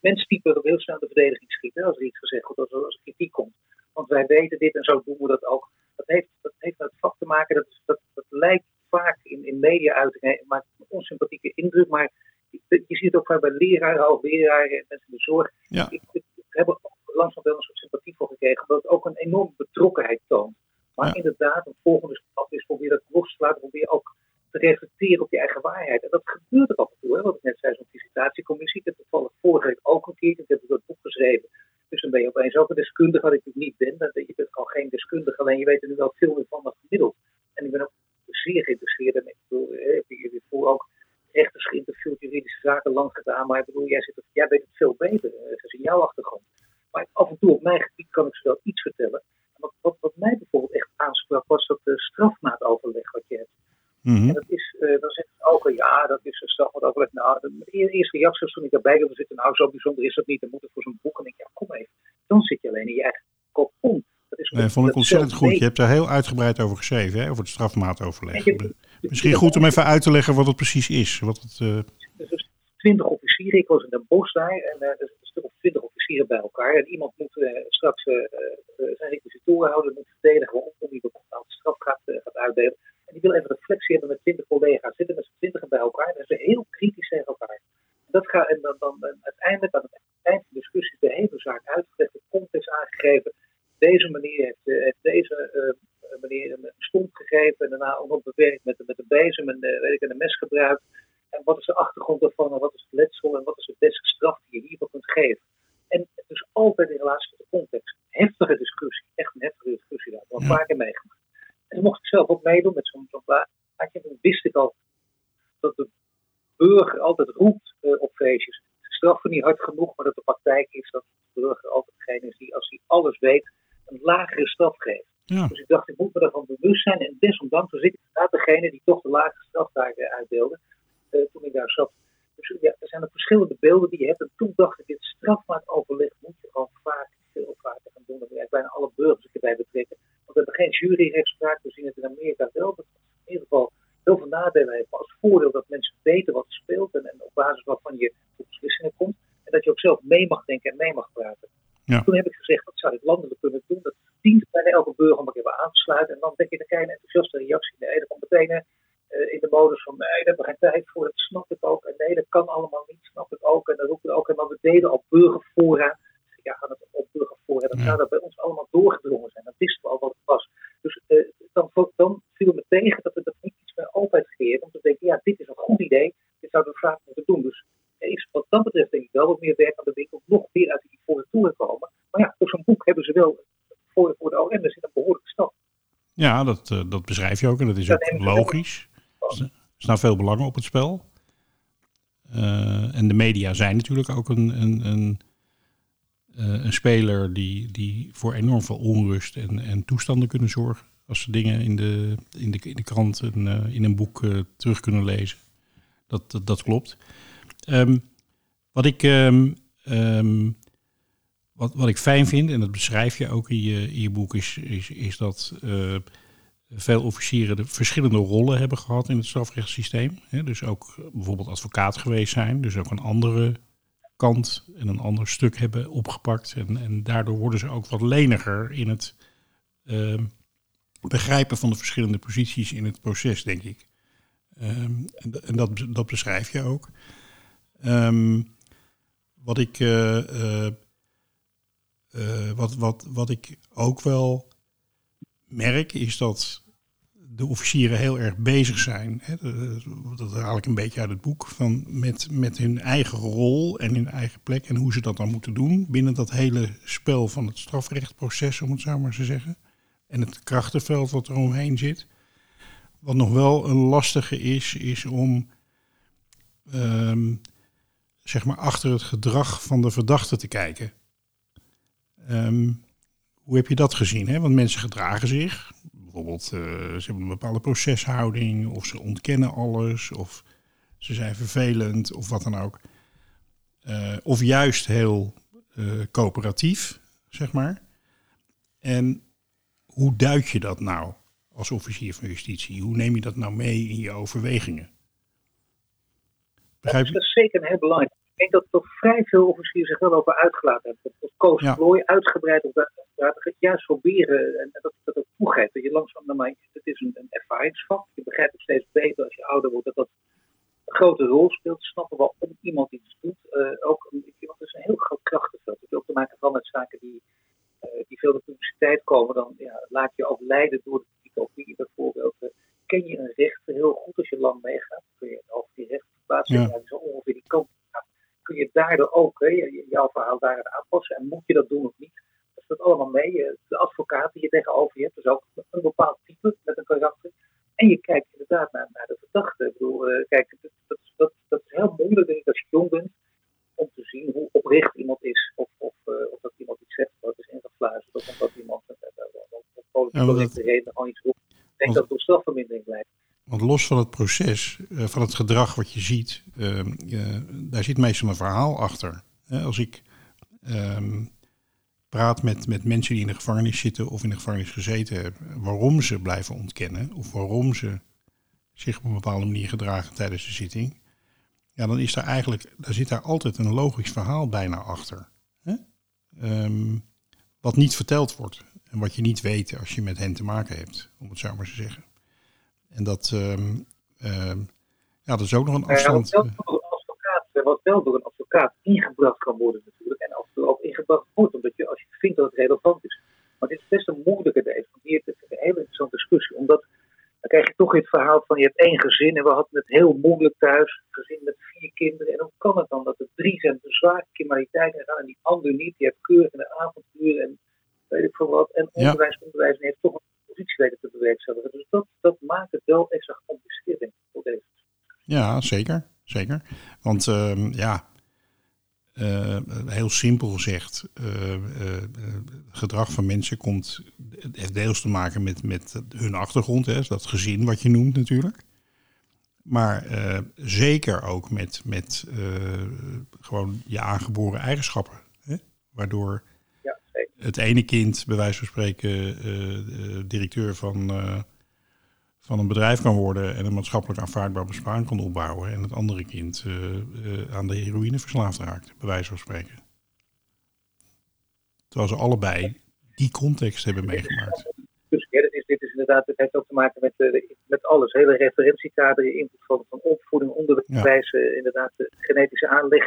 menstype heel snel de verdediging schieten als er iets gezegd wordt, als er, als er kritiek komt. Want wij weten dit en zo doen we dat ook. Dat heeft, dat heeft met het vak te maken, dat, dat, dat lijkt vaak in, in media-uitingen, maakt een onsympathieke indruk, maar je, je ziet het ook vaak bij leraren, hoogleraren en mensen in de zorg. Ja. Ik, ik, ik heb er langzaam wel een soort sympathie voor gekregen, omdat het ook een enorme betrokkenheid toont. Maar Ja. inderdaad, een volgende stap is probeer dat los te laten, probeer ook te reflecteren op je eigen waarheid. En dat gebeurt ook af en toe, hè, wat ik net zei, zo'n visitatiecommissie. Ik heb toevallig vorige week ook een keer, ik heb dat boek geschreven. Dus dan ben je opeens ook een deskundige, wat ik natuurlijk niet ben. Dat, je bent gewoon geen deskundige, alleen je weet er nu wel veel meer van dan gemiddeld. En ik ben ook zeer geïnteresseerd in. Ik bedoel, heb je hiervoor ook rechters geïnterviewd, juridische zaken lang gedaan. Maar ik bedoel, jij, zit, jij weet het veel beter. eh, in jouw achtergrond. Maar af en toe op mijn gebied kan ik ze wel iets vertellen. En wat, wat, wat mij bijvoorbeeld echt aansprak, was dat uh, strafmaatoverleg wat. Mhm. En dat is, uh, dan zeggen ze ook, al, ja, dat is een strafmaatoverleg. Nou, de, de eerste reactie was toen ik daarbij wilde zitten, nou, zo bijzonder is dat niet, dan moet het voor zo'n boek. En ik, ja, kom even. Dan zit je alleen in je eigen kop om. Dat is Nee, vond ik ontzettend goed. Je hebt daar heel uitgebreid over geschreven, hè, over het strafmaatoverleg. Misschien goed om even uit te leggen wat het precies is. Wat het, uh... Dus twintig officieren, ik was in Den Bosch daar, en uh, er stuk of twintig officieren bij elkaar. En iemand moet uh, straks zijn requisitoren houden, moet verdedigen waarom hij bepaalde straf gaat, gaat uitdelen. Wil even reflectie hebben met twintig collega's, zitten met z'n twintigen bij elkaar. En ze zijn heel kritisch tegen elkaar. En, dat gaat, en dan, dan, dan uiteindelijk aan het eind van de discussie is de hele zaak uitgelegd, de context aangegeven. Deze meneer heeft, heeft deze uh, meneer een stomp gegeven en daarna ook nog bewerkt met, met een bezem en, weet ik, en een mes gebruikt. En wat is de achtergrond daarvan en wat is het letsel en wat is de beste straf die je hiervoor kunt geven. En dus altijd in relatie tot de context. Heftige discussie, echt een heftige discussie daar. Dat heb ik vaker meegemaakt. En mocht ik zelf ook meedoen met zo'n zo plaatje. Toen wist ik al dat de burger altijd roept uh, op feestjes. Straffen niet hard genoeg, maar dat de praktijk is dat de burger altijd degene is die, als hij alles weet, een lagere straf geeft. Ja. Dus ik dacht, ik moet me daarvan bewust zijn. En desondanks was ik inderdaad degene die toch de lagere straf daar uh, uitdeelde. Uh, toen ik daar zat. Dus ja, er zijn er verschillende beelden die je hebt. En toen dacht ik, dit strafmaatoverleg moet je gewoon vaak, veel vaker gaan doen. Dan moet je bijna alle burgers erbij betrekken. We hebben geen juryrechtspraak. We zien het in Amerika wel. Dat in ieder geval heel veel nadelen heeft. Maar als voordeel dat mensen weten wat er speelt. En, en op basis waarvan je tot beslissingen komt. En dat je ook zelf mee mag denken en mee mag praten. Ja. Toen heb ik gezegd, dat zou ik landelijk kunnen doen. Dat dient bijna elke burger om even aan te sluiten. En dan denk je, dan krijg je een enthousiaste reactie. Nee, dat komt meteen uh, in de modus van, nee, daar hebben we geen tijd voor. Dat snap ik ook. En nee, dat kan allemaal niet, snap ik ook. En dan roepen we ook. En maar we deden al burgerfora. Ja, gaan het op burgerfora. Dat zou dat bij ons allemaal doorgedrongen zijn. Dan wisten we al wat het was. Dus uh, dan, dan viel me tegen dat we dat niet iets meer altijd geven. Om te denken, ja, dit is een goed idee. Dit zouden we vaak moeten doen. Dus is wat dat betreft denk ik wel wat meer werk aan de winkel. Nog meer uit die ivoren toeren komen. Maar ja, voor zo'n boek hebben ze wel voor, voor de OM er zit een behoorlijke stap. Ja, dat, uh, dat beschrijf je ook en dat is ook logisch. Er staan veel belangen op het spel. Uh, en de media zijn natuurlijk ook een, een, een, een speler die, die voor enorm veel onrust en, en toestanden kunnen zorgen. Als ze dingen in de, in de, in de krant en uh, in een boek terug kunnen lezen. Dat, dat, klopt. Um, wat, ik, um, um, wat, wat ik fijn vind, en dat beschrijf je ook in je, in je boek, is, is, is dat veel officieren de verschillende rollen hebben gehad in het strafrechtssysteem. Dus ook bijvoorbeeld advocaat geweest zijn, dus ook een andere kant en een ander stuk hebben opgepakt. En, en daardoor worden ze ook wat leniger in het uh, begrijpen van de verschillende posities in het proces, denk ik. Um, en, en dat, dat, beschrijf je ook. Um, wat, ik, uh, uh, uh, wat, wat, wat ik ook wel merk is dat de officieren heel erg bezig zijn. Hè, dat haal ik een beetje uit het boek. Van met, met hun eigen rol en hun eigen plek. En hoe ze dat dan moeten doen. Binnen dat hele spel van het strafrechtproces, om het zo maar te zeggen. En het krachtenveld wat er omheen zit. Wat nog wel een lastige is, is om um, zeg maar achter het gedrag van de verdachte te kijken. Um, hoe heb je dat gezien? Hè? Want mensen gedragen zich. Bijvoorbeeld, uh, ze hebben een bepaalde proceshouding, of ze ontkennen alles, of ze zijn vervelend, of wat dan ook. Uh, of juist heel uh, coöperatief, zeg maar. En hoe duid je dat nou als officier van justitie? Hoe neem je dat nou mee in je overwegingen? Dat is zeker heel belangrijk. Ik denk dat toch vrij veel officieren zich wel over uitgelaten hebben. Dat Koos ja. uitgebreid op de het juist proberen, en dat dat ook toegeeft, dat je langzaam naar mij, het is een, een ervaringsvak. Je begrijpt ook steeds beter als je ouder wordt dat dat een grote rol speelt. Snappen waarom iemand iets doet. Uh, ook, want het is een heel groot krachtenveld. Het heeft ook te maken van met zaken die, uh, die veel de publiciteit komen. Dan ja, laat je ook leiden door de publiek bijvoorbeeld. Uh, ken je een rechter heel goed als je lang meegaat? Kun je over die rechter plaatsen, ja. zo ongeveer die kant kun je daardoor ook hè, jouw verhaal daarin aanpassen. En moet je dat doen of niet? dat allemaal mee. De advocaat die je tegenover je hebt, dus ook een bepaald type met een karakter. En je kijkt inderdaad naar, naar de verdachte. Ik bedoel, uh, kijk, dat, dat, dat, dat, is heel moeilijk, denk ik, als je jong bent, om te zien hoe oprecht iemand is. Of, of, uh, of dat iemand iets zegt wat is ingefluisterd. Of omdat iemand uh, politieke ja, reden gewoon iets roept. Ik denk dat het door strafvermindering blijft. Want los van het proces, uh, van het gedrag wat je ziet, uh, daar zit meestal een verhaal achter. als ik ehm, praat met, met mensen die in de gevangenis zitten of in de gevangenis gezeten hebben, waarom ze blijven ontkennen of waarom ze zich op een bepaalde manier gedragen tijdens de zitting, ja, dan is daar eigenlijk, daar zit daar altijd een logisch verhaal bijna achter. Um, wat niet verteld wordt en wat je niet weet als je met hen te maken hebt, om het zo maar te zeggen. En dat, um, um, ja, dat is ook nog een afstand. Ja, wat, wel door een advocaat, wat wel door een advocaat ingebracht kan worden natuurlijk. En af en toe ook ingebracht wordt, omdat je als je vindt dat het relevant is. Maar dit is best een moeilijke deze. Want hier, het hele interessante discussie. Omdat dan krijg je toch het verhaal van je hebt één gezin en we hadden het heel moeilijk thuis. Een gezin met vier kinderen. En hoe kan het dan dat er drie zijn de zware criminaliteit en gaan en die ander niet? Die heeft keurig in de avonduren en weet ik veel wat. En onderwijs, onderwijs en heeft toch een Dus dat, dat maakt het wel extra gecompliceerd voor deze. Ja, zeker. Zeker. Want uh, ja, uh, heel simpel gezegd, uh, gedrag van mensen komt, heeft deels te maken met, met hun achtergrond, hè, dat gezin wat je noemt natuurlijk. Maar zeker ook met, met gewoon je aangeboren eigenschappen. Hè, waardoor het ene kind, bij wijze van spreken, directeur van van een bedrijf kan worden en een maatschappelijk aanvaardbaar besparing kan opbouwen. En het andere kind aan de heroïne verslaafd raakt, bij wijze van spreken. Terwijl ze allebei die context hebben meegemaakt. Dus ja, dit, is, dit is inderdaad, het heeft ook te maken met, uh, met alles. Hele referentiekader, input van, van opvoeding, onderwijs, ja. inderdaad, de genetische aanleg.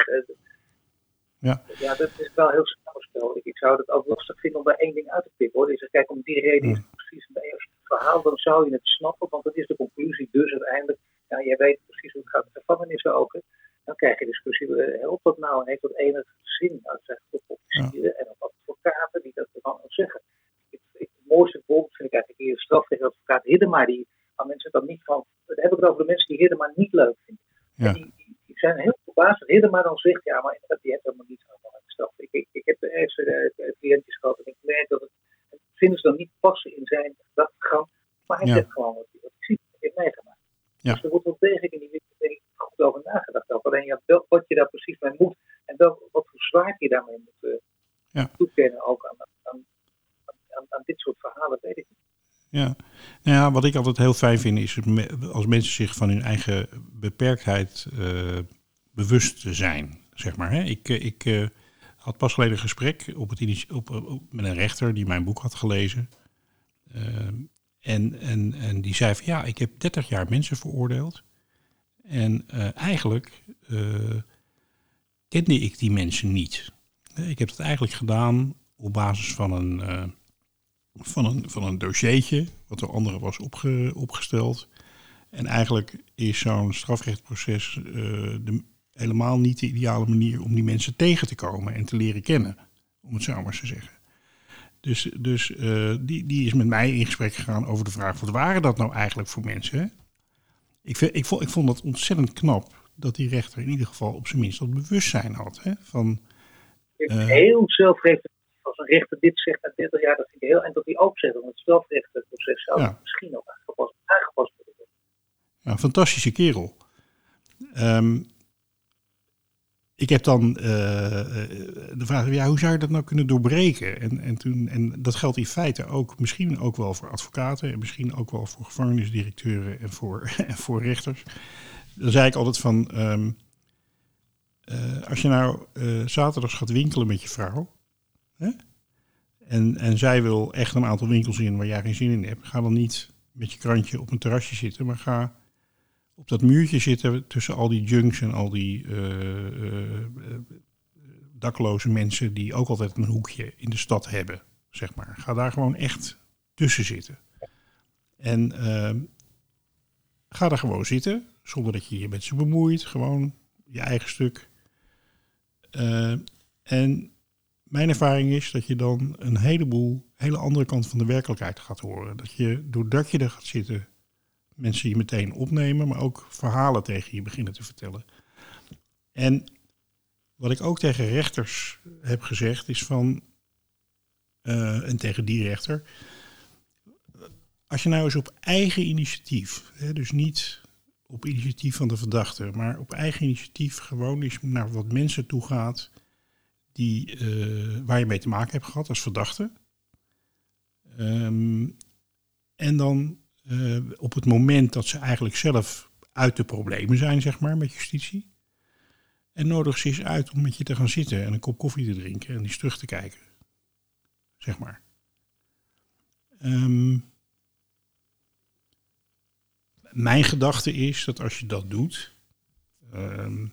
Ja. ja, dat is wel heel samenspel. Ik, ik zou het ook lastig vinden om daar één ding uit te pikken. Hoor. Dus kijk, om die reden is het precies een verhaal, dan zou je het snappen, want dat is de conclusie. Dus uiteindelijk, ja, jij weet precies hoe het gaat met gevangenissen ook. Hè. Dan krijg je discussie, helpt dat nou en heeft dat enig zin? Nou, het zijn goed officieren ja. en ook advocaten die dat ervan zeggen. Het, het, mooiste voorbeeld vind ik eigenlijk hier strafrechtadvocaat Hiddema, die aan mensen dan niet van, dan heb ik het over de mensen die Hiddema niet leuk vinden. Ja. Die, die, die, zijn heel verbaasd dat Hiddema dan zegt, ja, maar die heeft helemaal niets aan van straf. Ik, ik, ik heb de eerste uh, cliëntjes gehad en ik merk dat het vinden ze dan niet passen in zijn gedachtegang. Maar hij Ja. zegt gewoon wat wat hij heeft meegemaakt. Ja. Dus er wordt wel degelijk in die wetgeving goed over nagedacht. Ook. Alleen ja, wel, wat je daar precies mee moet en wel, wat voor zwaard je daarmee moet uh, Ja. toekennen ook aan, aan, aan, aan, dit soort verhalen, weet ik niet. Ja. Nou ja, wat ik altijd heel fijn vind is als mensen zich van hun eigen beperktheid eh, bewust zijn, zeg maar. Hè? Ik, eh, ik eh, had pas geleden een gesprek op het initie- op, met een rechter die mijn boek had gelezen. Ehm, en, en, en die zei van ja, ik heb 30 jaar mensen veroordeeld. En eh, eigenlijk eh, kende ik die mensen niet. Eh, Ik heb het eigenlijk gedaan op basis van een, eh, van een, van een dossiertje, wat door anderen was opge, opgesteld. En eigenlijk is zo'n strafrechtproces eh, de, helemaal niet de ideale manier om die mensen tegen te komen en te leren kennen, om het zo maar te zeggen. Dus, dus eh, die, die is met mij in gesprek gegaan over de vraag: wat waren dat nou eigenlijk voor mensen? Hè? Ik, vind, ik, vond, ik vond dat ontzettend knap dat die rechter in ieder geval op zijn minst dat bewustzijn had. Hè? Van, Eh. heel zelfreflectief. Als een rechter dit zegt na 30 jaar, dat vind ik heel. En dat ook zegt, om het strafrechtenproces zou Ja. misschien ook aangepast, aangepast worden. Ja, een fantastische kerel. Ehm, ik heb dan eh, eh, de vraag, ja, hoe zou je dat nou kunnen doorbreken? En, en, toen, en dat geldt in feite ook, misschien ook wel voor advocaten en misschien ook wel voor gevangenisdirecteuren en voor, en voor rechters. Dan zei ik altijd van, ehm, eh, als je nou eh zaterdags gaat winkelen met je vrouw, hè? En, en zij wil echt een aantal winkels in waar jij geen zin in hebt, ga dan niet met je krantje op een terrasje zitten, maar ga op dat muurtje zitten tussen al die junks en al die eh, eh, eh, dakloze mensen die ook altijd een hoekje in de stad hebben, zeg maar. Ga daar gewoon echt tussen zitten. En ehm, ga daar gewoon zitten, zonder dat je je met ze bemoeit, gewoon je eigen stuk. Eh, en mijn ervaring is dat je dan een heleboel, hele andere kant van de werkelijkheid gaat horen. Dat je, doordat je er gaat zitten, mensen je meteen opnemen, maar ook verhalen tegen je beginnen te vertellen. En wat ik ook tegen rechters heb gezegd is van, eh, en tegen die rechter, als je nou eens op eigen initiatief, hè, dus niet op initiatief van de verdachte, maar op eigen initiatief gewoon eens naar wat mensen toe gaat die, eh, waar je mee te maken hebt gehad als verdachte. Ehm, en dan eh, op het moment dat ze eigenlijk zelf uit de problemen zijn, zeg maar, met justitie. En nodig ze eens uit om met je te gaan zitten en een kop koffie te drinken en eens terug te kijken. Zeg maar. Ehm, mijn gedachte is dat als je dat doet. ehm,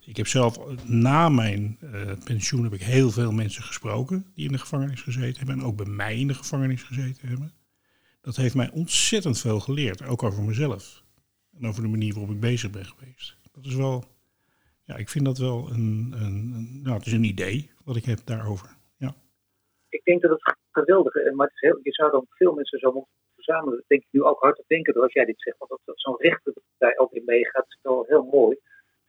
ik heb zelf na mijn eh, pensioen heb ik heel veel mensen gesproken die in de gevangenis gezeten hebben en ook bij mij in de gevangenis gezeten hebben. Dat heeft mij ontzettend veel geleerd, ook over mezelf. En over de manier waarop ik bezig ben geweest. Dat is wel, ja, ik vind dat wel een, een, een nou, het is een idee wat ik heb daarover. Ja. Ik denk dat het geweldig is, maar het is heel, je zou dan veel mensen zo moeten verzamelen. Dat denk ik nu ook hard te denken door als jij dit zegt, want dat, dat zo'n rechter daar ook in meegaat, is wel heel mooi.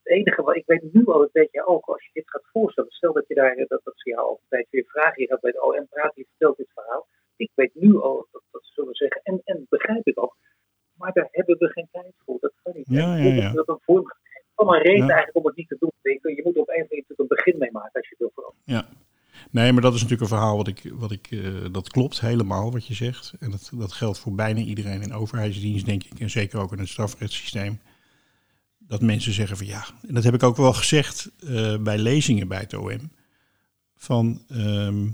Het enige wat ik weet nu al, dat weet je ook, als je dit gaat voorstellen, stel dat je daar, dat, dat ze jou altijd weer vragen, je gaat bij de OM praten, je vertelt dit verhaal. Ik weet nu al dat, zullen zeggen, en, en begrijp ik ook, maar daar hebben we geen tijd voor. Dat kan niet. Ja, ja, ja. Dat een vorm van een reden eigenlijk om het niet te doen. Je, je moet op een of andere manier natuurlijk een begin mee maken als je wil veranderen. Ja. Nee, maar dat is natuurlijk een verhaal wat ik, wat ik eh, dat klopt helemaal wat je zegt. En dat, dat geldt voor bijna iedereen in overheidsdienst, denk ik. En zeker ook in het strafrechtssysteem. Dat mensen zeggen van ja, en dat heb ik ook wel gezegd eh, bij lezingen bij het OM. Van ehm,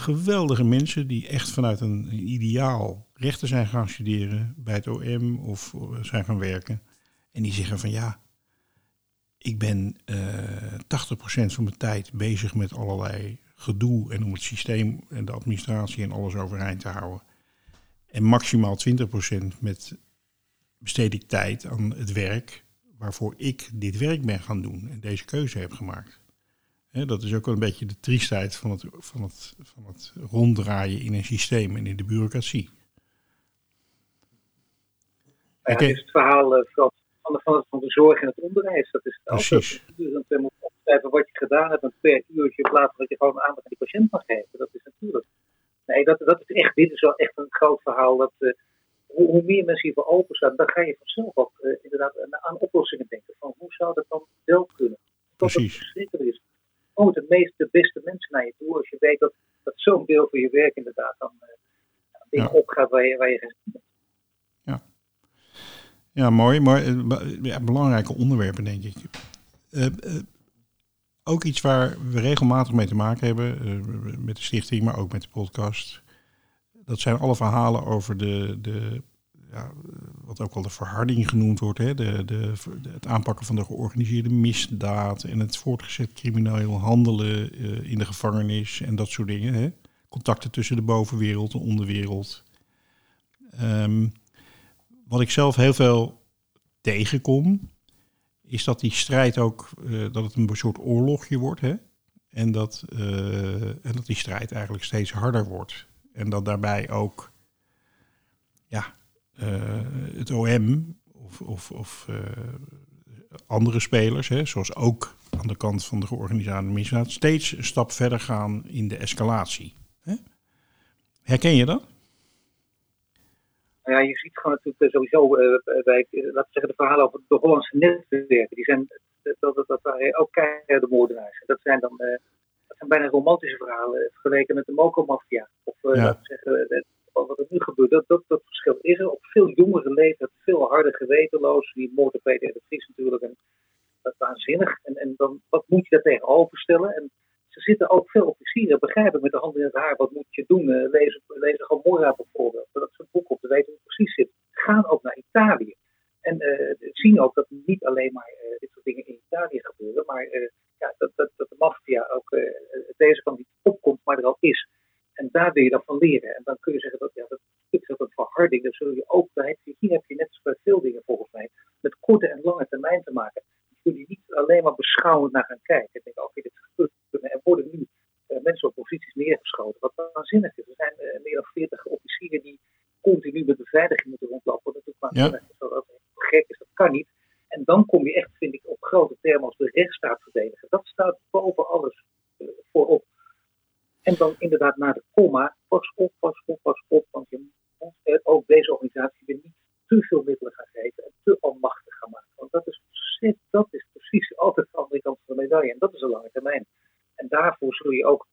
geweldige mensen die echt vanuit een ideaal rechten zijn gaan studeren bij het OM of eh, zijn gaan werken. En die zeggen van ja, ik ben eh 80% van mijn tijd bezig met allerlei gedoe en om het systeem en de administratie en alles overeind te houden. En maximaal 20% met besteed ik tijd aan het werk waarvoor ik dit werk ben gaan doen en deze keuze heb gemaakt. Hè, dat is ook wel een beetje de triestheid van het, van, het, van het ronddraaien in een systeem en in de bureaucratie. Ja, het is het verhaal eh, van, de, van, de zorg en het onderwijs. Dat is het. Precies. Dat je voortdurend, eh, moet opschrijven wat je gedaan hebt. En per uurtje in plaats van dat je gewoon aandacht aan die patiënt mag geven. Dat is natuurlijk. Nee, dat, dat is echt, dit is wel echt een groot verhaal. Dat, eh, hoe, hoe meer mensen hiervoor openstaan, dan ga je vanzelf ook eh, inderdaad aan, oplossingen denken. Van hoe zou dat dan wel kunnen? Dat Precies. het verschrikkelijk is. Kom de meest, de beste mensen naar je toe als je weet dat, dat zo'n deel van je werk inderdaad dan eh, dingen Ja. opgaat waar je, waar je geen zin in hebt. Ja, mooi. Maar eh, ja, belangrijke onderwerpen, denk ik. Eh, ook iets waar we regelmatig mee te maken hebben, met de stichting, maar ook met de podcast. Dat zijn alle verhalen over de, de ja, wat ook wel de verharding genoemd wordt. Hè? De, de, het aanpakken van de georganiseerde misdaad en het voortgezet crimineel handelen eh, in de gevangenis en dat soort dingen. Hè? Contacten tussen de bovenwereld en onderwereld. Ehm, wat ik zelf heel veel tegenkom, is dat die strijd ook, eh, dat het een soort oorlogje wordt. Hè? En, dat, eh, en dat die strijd eigenlijk steeds harder wordt. En dat daarbij ook ja, het OM of, of, of eh, andere spelers, hè, zoals ook aan de kant van de georganiseerde misdaad, steeds een stap verder gaan in de escalatie. Hè? Herken je dat? Nou ja, je ziet gewoon natuurlijk eh, sowieso eh, bij, eh, laten we zeggen, de verhalen over de Hollandse netwerken. Die zijn, eh, dat, dat, dat waren ook keiharde moordenaars. En Dat zijn dan eh, dat zijn bijna romantische verhalen eh, vergeleken met de Moco-mafia. Of eh, Ja. laten we zeggen, eh, wat er nu gebeurt. Dat, dat, dat verschil is er. Op veel jongere leeftijd, veel harder gewetenloos. Die moord op Peter de Vries natuurlijk. En dat waanzinnig. En, en dan, wat moet je daar tegenover stellen? En ze zitten ook veel officieren, begrijp ik, met de handen in het haar. Wat moet je doen? Eh, lezen, lezen Gomorra bijvoorbeeld. Dat een boek om te weten hoe het precies zit. Gaan ook naar Italië. En eh, zien ook dat niet alleen maar eh, dit soort dingen in Italië gebeuren, maar ja, dat, dat, dat de maffia ook deze kant niet opkomt, maar er al is. En daar wil je dan van leren. En dan kun je zeggen dat ja, dat is dat een verharding. Dan zul je ook, daar heb je, hier heb je net bij veel dingen volgens mij, met korte en lange termijn te maken. Dan kun je niet alleen maar beschouwend naar gaan kijken. En denken, oké, dit gebeurt. Er worden nu eh, mensen op posities neergeschoten. Wat waanzinnig is. Er zijn eh, meer dan 40 officieren die continu met beveiliging moeten rondlopen. Waanzinnig is. Dat dat gek is, dat kan niet. En dan kom je echt, vind ik, op grote termen als de rechtsstaat verdedigen. Dat staat boven alles eh, voorop. En dan inderdaad naar de komma, pas op, pas op, pas op. Want je moet eh, ook deze organisatie weer niet te veel middelen gaan geven en te almachtig gaan maken. Want dat is, dat is precies altijd de andere kant van de medaille. En dat is een lange termijn. En daarvoor zul je ook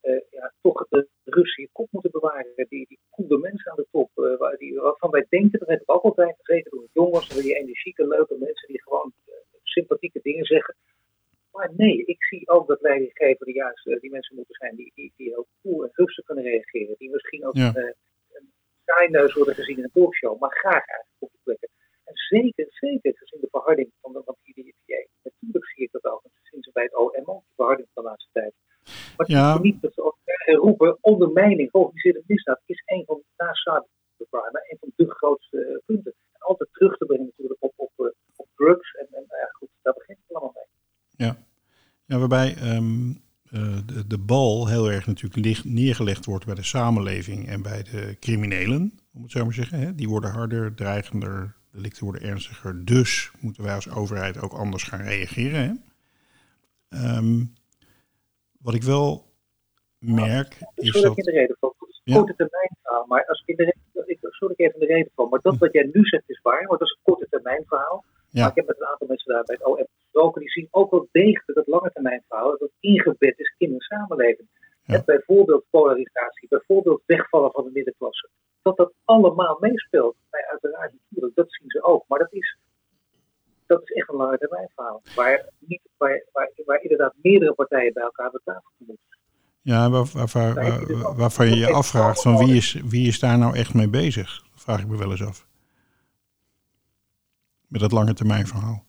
eh, ja, toch de Russen je kop moeten bewaren. Die, die mensen aan de top, eh, waar die, waarvan wij denken, dat heb ik ook altijd gezeten door jongens, door die energieke, leuke mensen die gewoon sympathieke dingen zeggen. Maar nee, ik zie ook dat leidinggevenden juist eh, die mensen moeten zijn die, die, die heel cool en rustig kunnen reageren. Die misschien ook Ja. een, eh, een saaineus worden gezien in een talkshow, maar graag eigenlijk op de plekken. En zeker, zeker gezien de verharding van de, want die, natuurlijk zie ik dat ook. Dat zien ze bij het OM ook, de verharding van de laatste tijd. Maar Ja. niet dat ze ook herroepen, ondermijning, georganiseerde misdaad is een van de naast cybercrime, een van de grootste eh, punten. En altijd terug te brengen natuurlijk op, op, op, op drugs. En, en ja, goed, daar begint het allemaal mee. Ja, ja waarbij ehm, de, de, bal heel erg natuurlijk licht, neergelegd wordt bij de samenleving en bij de criminelen, om het zo maar te zeggen. Hè? Die worden harder, dreigender, delicten worden ernstiger. Dus moeten wij als overheid ook anders gaan reageren. Hè? Ehm, wat ik wel merk is sorry dat... Ik de reden van. Ja. korte termijn verhaal, maar als ik in de ik, sorry ik even de reden van. Maar dat wat jij nu zegt is waar, want dat is een korte termijn verhaal. Ja. Maar ik heb met een aantal mensen daar bij het OM gesproken, die zien ook wel degelijk dat lange termijn verhaal, dat ingebed is in een samenleving. Ja. bijvoorbeeld polarisatie, bijvoorbeeld wegvallen van de middenklasse. Dat dat allemaal meespeelt. Nee, uiteraard natuurlijk, dat zien ze ook. Maar dat is, dat is echt een lange termijn verhaal. Waar, niet, waar, waar, waar inderdaad meerdere partijen bij elkaar aan tafel moeten. Ja, waar, waar, waar, waarvan je je afvraagt van wie is, wie is daar nou echt mee bezig? Dat vraag ik me wel eens af. Met dat lange termijn verhaal.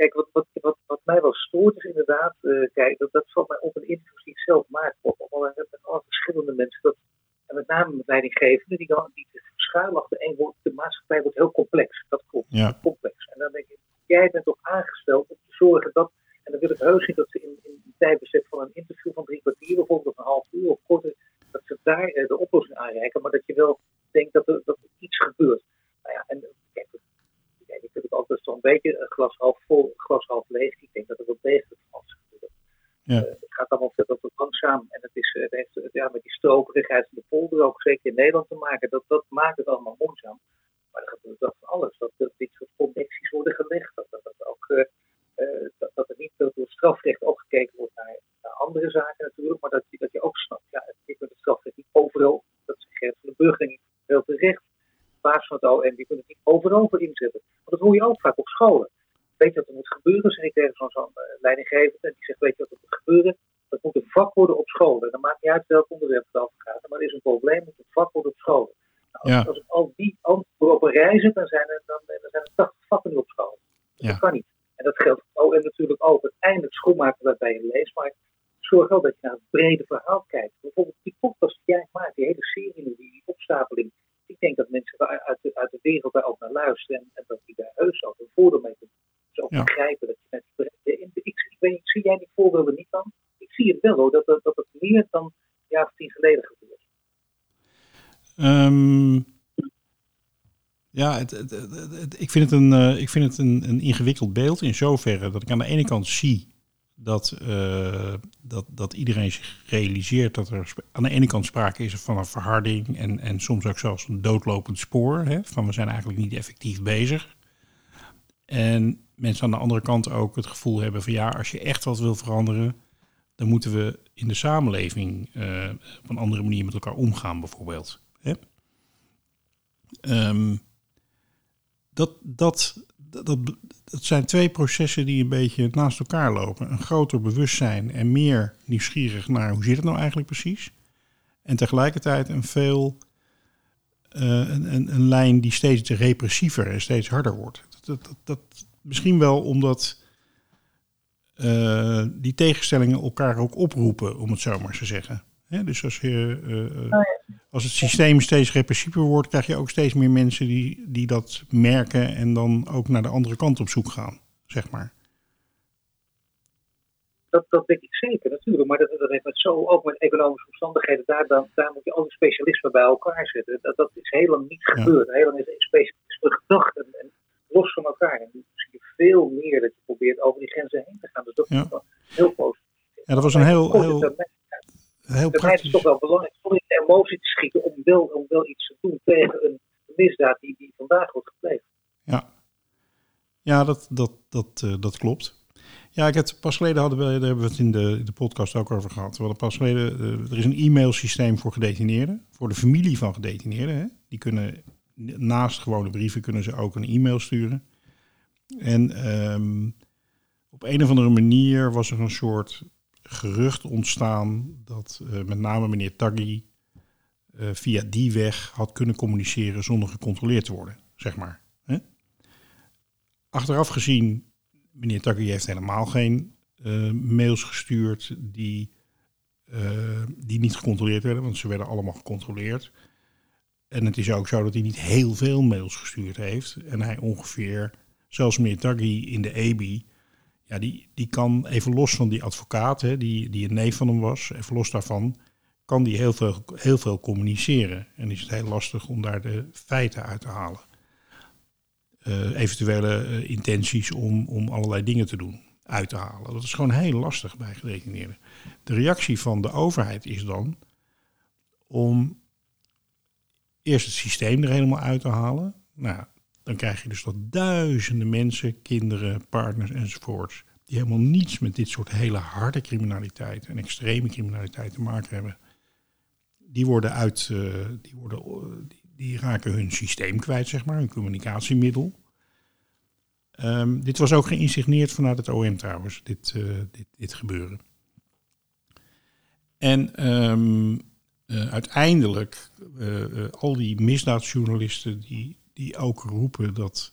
Kijk, wat, wat, wat, wat mij wel stoort is inderdaad, uh, kijk, dat, dat valt mij op een interview die ik zelf maak, op, op, met alle verschillende mensen, dat, en met name met leidinggevenden, die, dan, die schuil achter één woord, de maatschappij wordt heel complex. Dat klopt, ja. complex. En dan denk ik, jij bent toch aangesteld om te zorgen dat, en dan wil ik heus niet dat ze in, in een tijdbestek van een interview van drie kwartier, bijvoorbeeld of een half uur of korter, dat ze daar eh, de oplossing aanreiken, maar dat je wel denkt dat er, dat er iets gebeurt. Nou ja, en kijk, ik heb het altijd zo'n beetje glas half vol, glas half leeg. Ik denk dat er wel degelijk gebeurt. Ja. Uh, het gaat allemaal veel te langzaam en het, is, het heeft ja, met die strokerigheid van de polder ook zeker in Nederland te maken. Dat, dat maakt het allemaal moeizaam. Maar er gebeurt wel van alles. Dat, dit soort connecties worden gelegd. Dat, dat, dat ook, uh, dat, dat er niet door strafrecht ook gekeken wordt naar, naar, andere zaken natuurlijk. Maar dat, dat je ook snapt, ja, je kunt het strafrecht niet overal, dat is Gert van de Burger denk ik heel terecht, baas van het OM, die kunnen het niet overal voor inzetten. Dat hoor je ook vaak op scholen. Weet je wat er moet gebeuren? Zeg ik tegen zo'n zo leidinggevende en die zegt, weet je wat er moet gebeuren? Dat moet een vak worden op school. En dan maakt niet uit welk onderwerp het over gaat. Maar er is een probleem, het moet een vak worden op school. Nou, als, Ja. als ik al die antwoorden op een rij zet, dan zijn er, dan, dan zijn er 80 vakken op school. Ja. Dat kan niet. En dat geldt voor OM natuurlijk ook. Uiteindelijk schoonmaken wat bij je leest, maar zorg wel dat je naar het brede verhaal kijkt. Bijvoorbeeld die podcast die jij maakt, die hele serie die opstapeling. Ik denk dat mensen daar uit de, uit de wereld daar ook naar luisteren en, en dat die daar heus ook een voordeel mee doen. Dus ook Ja. begrijpen dat je met ik, ik weet zie jij die voorbeelden niet dan? Ik zie het wel hoor, dat, dat, dat het meer dan een jaar of tien geleden gebeurt. Ehm, ja, het, het, het- het- ik vind het, een, eh, ik vind het een, een ingewikkeld beeld in zoverre dat ik aan de ene kant zie dat, eh, dat, dat iedereen zich realiseert dat er aan de ene kant sprake is van een verharding en, en soms ook zelfs een doodlopend spoor. Hè, van we zijn eigenlijk niet effectief bezig. En mensen aan de andere kant ook het gevoel hebben van ja, als je echt wat wil veranderen, dan moeten we in de samenleving eh, op een andere manier met elkaar omgaan, bijvoorbeeld. Hè? Ehm, dat, dat, dat, dat, zijn twee processen die een beetje naast elkaar lopen. Een groter bewustzijn en meer nieuwsgierig naar hoe zit het nou eigenlijk precies. En tegelijkertijd een veel eh, een, een, een lijn die steeds repressiever en steeds harder wordt. Dat, dat, dat- misschien wel omdat eh, die tegenstellingen elkaar ook oproepen, om het zo maar te zeggen. Dus als, je, eh, eh, als het systeem steeds repressiever wordt, krijg je ook steeds meer mensen die, die dat merken en dan ook naar de andere kant op zoek gaan, zeg maar. Dat, dat denk ik zeker, natuurlijk. Maar dat, dat heeft met zo, ook met economische omstandigheden, daar, dan, daar moet je al die specialismen bij elkaar zetten. Dat, dat is lang niet Ja. gebeurd. Heel lang is specialisme gedacht en, en los van elkaar. En nu zie je veel meer dat je probeert over die grenzen heen te gaan. Dus dat Ja. is heel positief. Ja, dat was een heel, heel, heel Bij mij is praktisch. toch wel belangrijk om in de emotie te schieten om wel, om wel iets te doen tegen een misdaad die, die vandaag wordt gepleegd. Ja, ja dat, dat, dat, eh, dat klopt. Ja, ik het, pas geleden hadden we, daar hebben we het in de, de podcast ook over gehad. We hadden pas geleden, eh, er is een e-mailsysteem voor gedetineerden, voor de familie van gedetineerden. Hè. Die kunnen naast gewone brieven kunnen ze ook een e-mail sturen. En ehm, op een of andere manier was er een soort gerucht ontstaan dat eh, met name meneer Taggi eh, via die weg had kunnen communiceren zonder gecontroleerd te worden, zeg maar. Hè? Achteraf gezien, meneer Taggi heeft helemaal geen eh, mails gestuurd die die niet gecontroleerd werden, want ze werden allemaal gecontroleerd. En het is ook zo dat hij niet heel veel mails gestuurd heeft. En hij ongeveer, zelfs meneer Taggi in de EBI, ja, die, die kan even los van die advocaat, hè, die, die een neef van hem was, even los daarvan, kan die heel veel, heel veel communiceren. En is het heel lastig om daar de feiten uit te halen. Eh, eventuele eh, intenties om, om allerlei dingen te doen, uit te halen. Dat is gewoon heel lastig bij gedetineerden. De reactie van de overheid is dan om eerst het systeem er helemaal uit te halen. Nou, dan krijg je dus dat duizenden mensen, kinderen, partners enzovoorts, die helemaal niets met dit soort hele harde criminaliteit en extreme criminaliteit te maken hebben, die worden uit, uh, die, worden, die, die, raken hun systeem kwijt, zeg maar, hun communicatiemiddel. Um, dit was ook geïnsigneerd vanuit het OM trouwens, dit, uh, dit, dit gebeuren. En uh, uiteindelijk, al die misdaadjournalisten die, die ook roepen dat,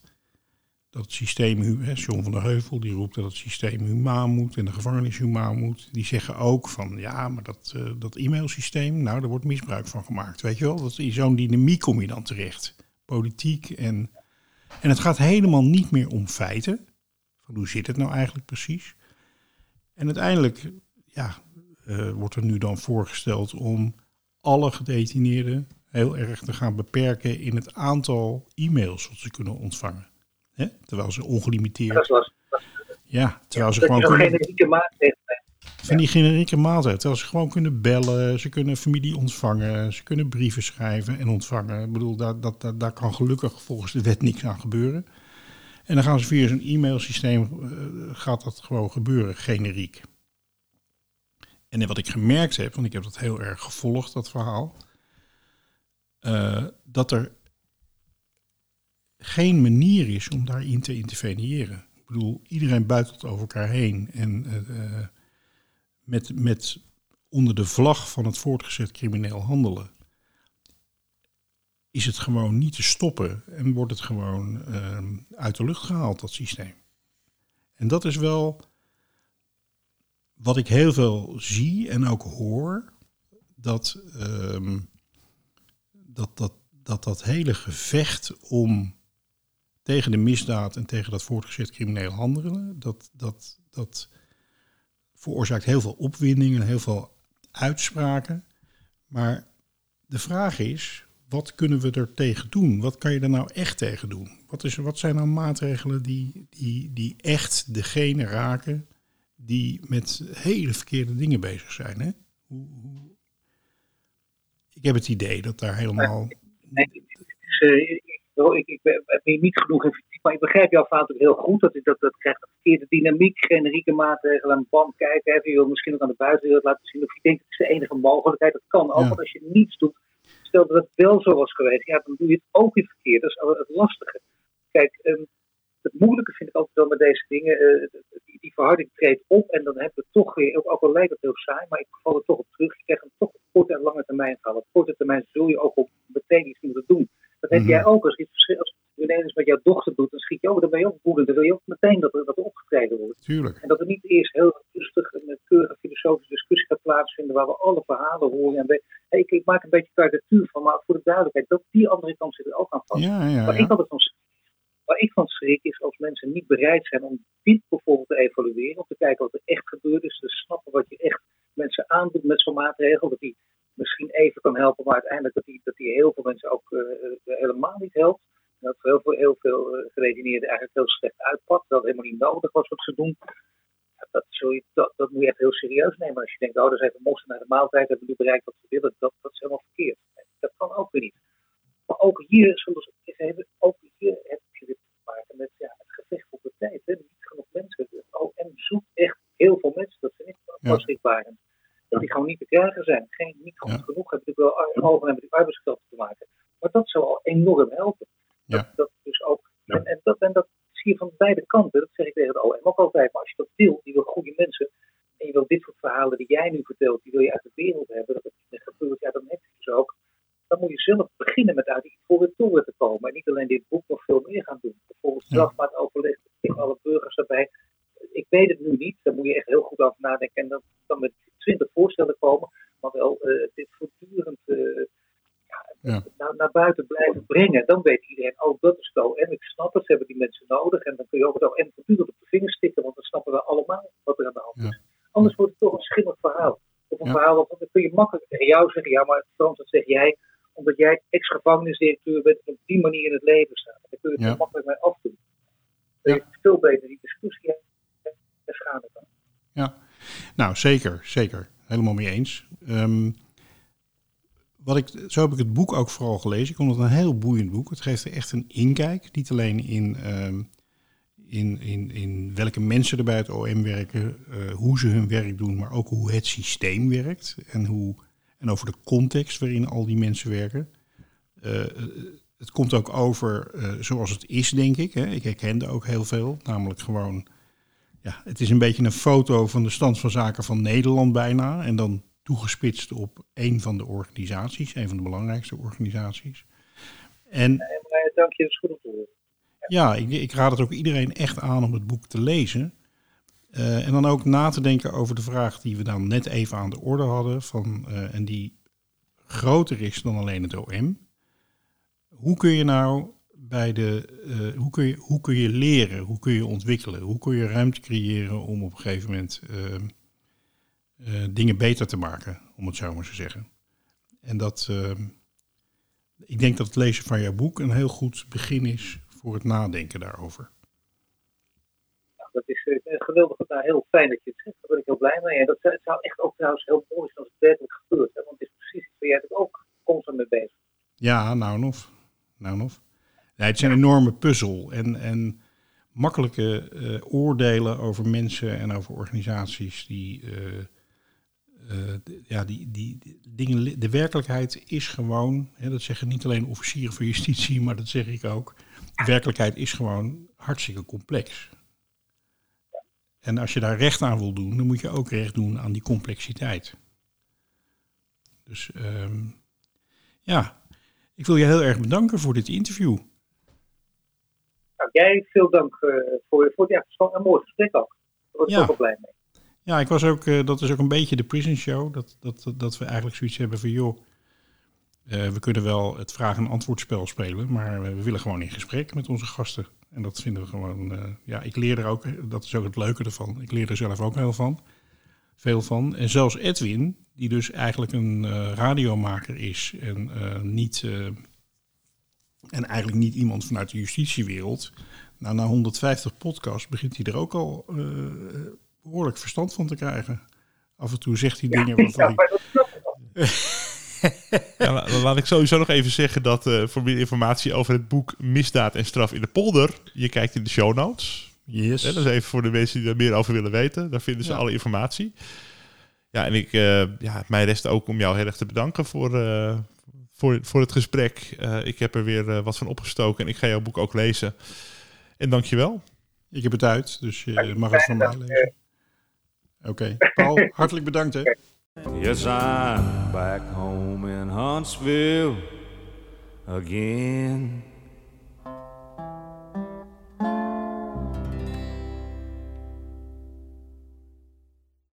dat het systeem, hè, John van der Heuvel, die roept dat het systeem humaan moet en de gevangenis humaan moet. Die zeggen ook van, ja, maar dat, uh, dat e-mailsysteem, nou, daar wordt misbruik van gemaakt. Weet je wel, dat, in zo'n dynamiek kom je dan terecht. Politiek en... En het gaat helemaal niet meer om feiten. Van hoe zit het nou eigenlijk precies? En uiteindelijk, ja, uh, wordt er nu dan voorgesteld om alle gedetineerden heel erg te gaan beperken in het aantal e-mails wat ze kunnen ontvangen. Hè? Terwijl ze ongelimiteerd. Dat lastig. Ja, terwijl ze gewoon kunnen. generieke maatregelen. Van die generieke maaltijd. Terwijl ze gewoon kunnen bellen, ze kunnen familie ontvangen, ze kunnen brieven schrijven en ontvangen. Ik bedoel, daar, dat, daar kan gelukkig volgens de wet niks aan gebeuren. En dan gaan ze via zo'n e-mailsysteem, uh, gaat dat gewoon gebeuren, generiek. En wat ik gemerkt heb, want ik heb dat heel erg gevolgd, dat verhaal, uh, dat er geen manier is om daarin te interveneren. Ik bedoel, iedereen buitelt over elkaar heen. En uh, met, met onder de vlag van het voortgezet crimineel handelen is het gewoon niet te stoppen en wordt het gewoon uit de lucht gehaald, dat systeem. En dat is wel wat ik heel veel zie en ook hoor, dat uh, dat, dat, dat dat hele gevecht om tegen de misdaad en tegen dat voortgezet crimineel handelen, dat, dat, dat veroorzaakt heel veel opwinding en heel veel uitspraken. Maar de vraag is, wat kunnen we er tegen doen? Wat kan je er nou echt tegen doen? Wat, is, wat zijn nou maatregelen die, die, die echt degene raken die met hele verkeerde dingen bezig zijn? Hè? Hoe, hoe... Ik heb het idee dat daar helemaal. Nee, uh, ik, ik, hier niet genoeg verdiept, maar ik begrijp jouw ook heel goed. Dat, dat, dat krijgt een verkeerde dynamiek, generieke maatregelen en bam, kijken. Je wil misschien ook aan de buitenwereld laten zien of je denkt dat is de enige mogelijkheid. Dat kan ook, ja. want als je niets doet, stel dat het wel zo was geweest, ja, dan doe je het ook weer verkeerd. Dat is het lastige. Kijk, um, het moeilijke vind ik altijd wel met deze dingen. Uh, die, die, verharding treedt op en dan hebben we toch weer, ook, ook al lijkt het heel saai, maar ik val er toch op terug. Je krijgt hem toch op korte en lange termijn gaan. Op korte termijn zul je ook op meteen iets moeten doen. Dat heb mm -hmm. jij ook. Als iets als ineens met jouw dochter doet, dan schiet je ook, dan ben je ook woedend. Dan wil je ook meteen dat er, dat er opgetreden wordt. Tuurlijk. En dat er niet eerst heel rustig een keurige filosofische discussie gaat plaatsvinden waar we alle verhalen horen. En we, hey, ik, ik, maak een beetje karikatuur van, maar voor de duidelijkheid, dat die andere kant zich er ook aan vast. Ja, ja, ja. ik altijd van Waar ik van schrik is als mensen niet bereid zijn om dit bijvoorbeeld te evalueren, om te kijken wat er echt gebeurt is, te snappen wat je echt mensen aandoet met zo'n maatregel, dat die misschien even kan helpen, maar uiteindelijk dat die, dat die heel veel mensen ook uh, helemaal niet helpt. En dat voor heel veel, heel veel gedetineerden eigenlijk heel slecht uitpakt, dat het helemaal niet nodig was wat ze doen. Dat, dat, moet je echt heel serieus nemen. Als je denkt, oh, dat is even mossen naar de maaltijd, hebben we nu bereikt wat we willen, dat, dat is helemaal verkeerd. Dat kan ook weer niet. Maar ook hier, even, ook hier te maken met ja, het gevecht op de tijd. Hè. Niet genoeg mensen. De OM zoekt echt heel veel mensen, dat vind ik. Ja. Dat die gewoon niet te krijgen zijn. Geen, niet goed ja. genoeg hebben natuurlijk wel hoger met die arbeidskrachten te maken. Maar dat zou al enorm helpen. Ja. Dat, dat dus ook, en, en, dat, en dat zie je van beide kanten. Dat zeg ik tegen de OM ook altijd. Maar als je dat wil, die wil goede mensen. En je wil dit soort verhalen die jij nu vertelt, die wil je uit de wereld hebben. Dat het gebeurt, ja, dan heb je dus ook. Dan moet je zelf beginnen met uit die voortoren te komen. En niet alleen dit boek, nog veel meer gaan doen. Bijvoorbeeld strafmaat overleg tegen alle burgers daarbij. ik weet het nu niet. Daar moet je echt heel goed over nadenken. En dan, dan met twintig voorstellen komen. Maar wel uh, dit voortdurend uh, ja, Naar, naar, buiten blijven brengen. Dan weet iedereen, oh dat is zo. En ik snap het, ze hebben die mensen nodig. En dan kun je ook het en voortdurend op de vingers stikken. Want dan snappen we allemaal wat er aan de hand is. Anders wordt het toch een schimmig verhaal. Of een verhaal, want dan kun je makkelijk tegen jou zeggen. Ja, maar Frans, dat zeg jij omdat jij ex-gevangenisdirecteur bent en op die manier in het leven staat. Dan kun je het ja. makkelijk mee afdoen. Dan ja. je veel beter die discussie en schade kan. Ja, nou zeker, zeker. Helemaal mee eens. Um, wat ik, zo heb ik het boek ook vooral gelezen. Ik vond het een heel boeiend boek. Het geeft er echt een inkijk. Niet alleen in, um, in, in, in welke mensen er bij het OM werken, uh, hoe ze hun werk doen, maar ook hoe het systeem werkt. En hoe en over de context waarin al die mensen werken. Uh, het komt ook over zoals het is, denk ik. Hè. Ik herkende ook heel veel. Namelijk gewoon, ja, het is een beetje een foto van de stand van zaken van Nederland bijna. En dan toegespitst op een van de organisaties, een van de belangrijkste organisaties. En, dank je, dat is goed om te horen. Ja, ik, ik, raad het ook iedereen echt aan om het boek te lezen. Uh, en dan ook na te denken over de vraag die we dan net even aan de orde hadden, van, uh, en die groter is dan alleen het OM. Hoe kun je nou bij de, uh, hoe, kun je, hoe kun je leren, hoe kun je ontwikkelen, hoe kun je ruimte creëren om op een gegeven moment dingen beter te maken, om het zo maar te zeggen. En dat, ik denk dat het lezen van jouw boek een heel goed begin is voor het nadenken daarover dat is uh, geweldig, nou, heel fijn dat je het zegt. Daar ben ik heel blij mee. En dat het zou echt ook trouwens heel mooi zijn als het werkelijk gebeurt. Hè? Want het is precies waar jij het ook constant mee bezig Ja, nou nog. Nou nog. Nee, het is een enorme puzzel. En, en makkelijke uh, oordelen over mensen en over organisaties die. Uh, ja, die, die, die, dingen, de werkelijkheid is gewoon, hè, dat zeggen niet alleen officieren van justitie, maar dat zeg ik ook. De werkelijkheid is gewoon hartstikke complex. En als je daar recht aan wil doen, dan moet je ook recht doen aan die complexiteit. Dus um, ja, ik wil je heel erg bedanken voor dit interview. Nou, jij veel dank uh, voor, voor ja, een mooi gesprek ook. Daar was ik ja. ook blij mee. Ja, ik was ook, uh, dat is ook een beetje de prison show. Dat, dat, dat we eigenlijk zoiets hebben van, joh, uh, we kunnen wel het vraag- en antwoordspel spelen, maar we willen gewoon in gesprek met onze gasten. En dat vinden we gewoon, uh, ja, ik leer er ook, dat is ook het leuke ervan. Ik leer er zelf ook heel van, veel van. En zelfs Edwin, die dus eigenlijk een radiomaker is en niet, en eigenlijk niet iemand vanuit de justitiewereld. Nou, na 150 podcasts begint hij er ook al behoorlijk verstand van te krijgen. Af en toe zegt hij dingen waarvan ja, ja, laat ik sowieso nog even zeggen dat uh, voor meer informatie over het boek Misdaad en Straf in de Polder, je kijkt in de show notes. Yes. dat is even voor de mensen die er meer over willen weten. Daar vinden ze alle informatie. Ja, en ik, uh, ja, mij rest ook om jou heel erg te bedanken voor, uh, voor, voor het gesprek. ik heb er weer wat van opgestoken en ik ga jouw boek ook lezen. En dankjewel. Ik heb het uit, dus je mag het van mij lezen. Oké. Paul, hartelijk bedankt hè. Yes, I'm back home in Huntsville again.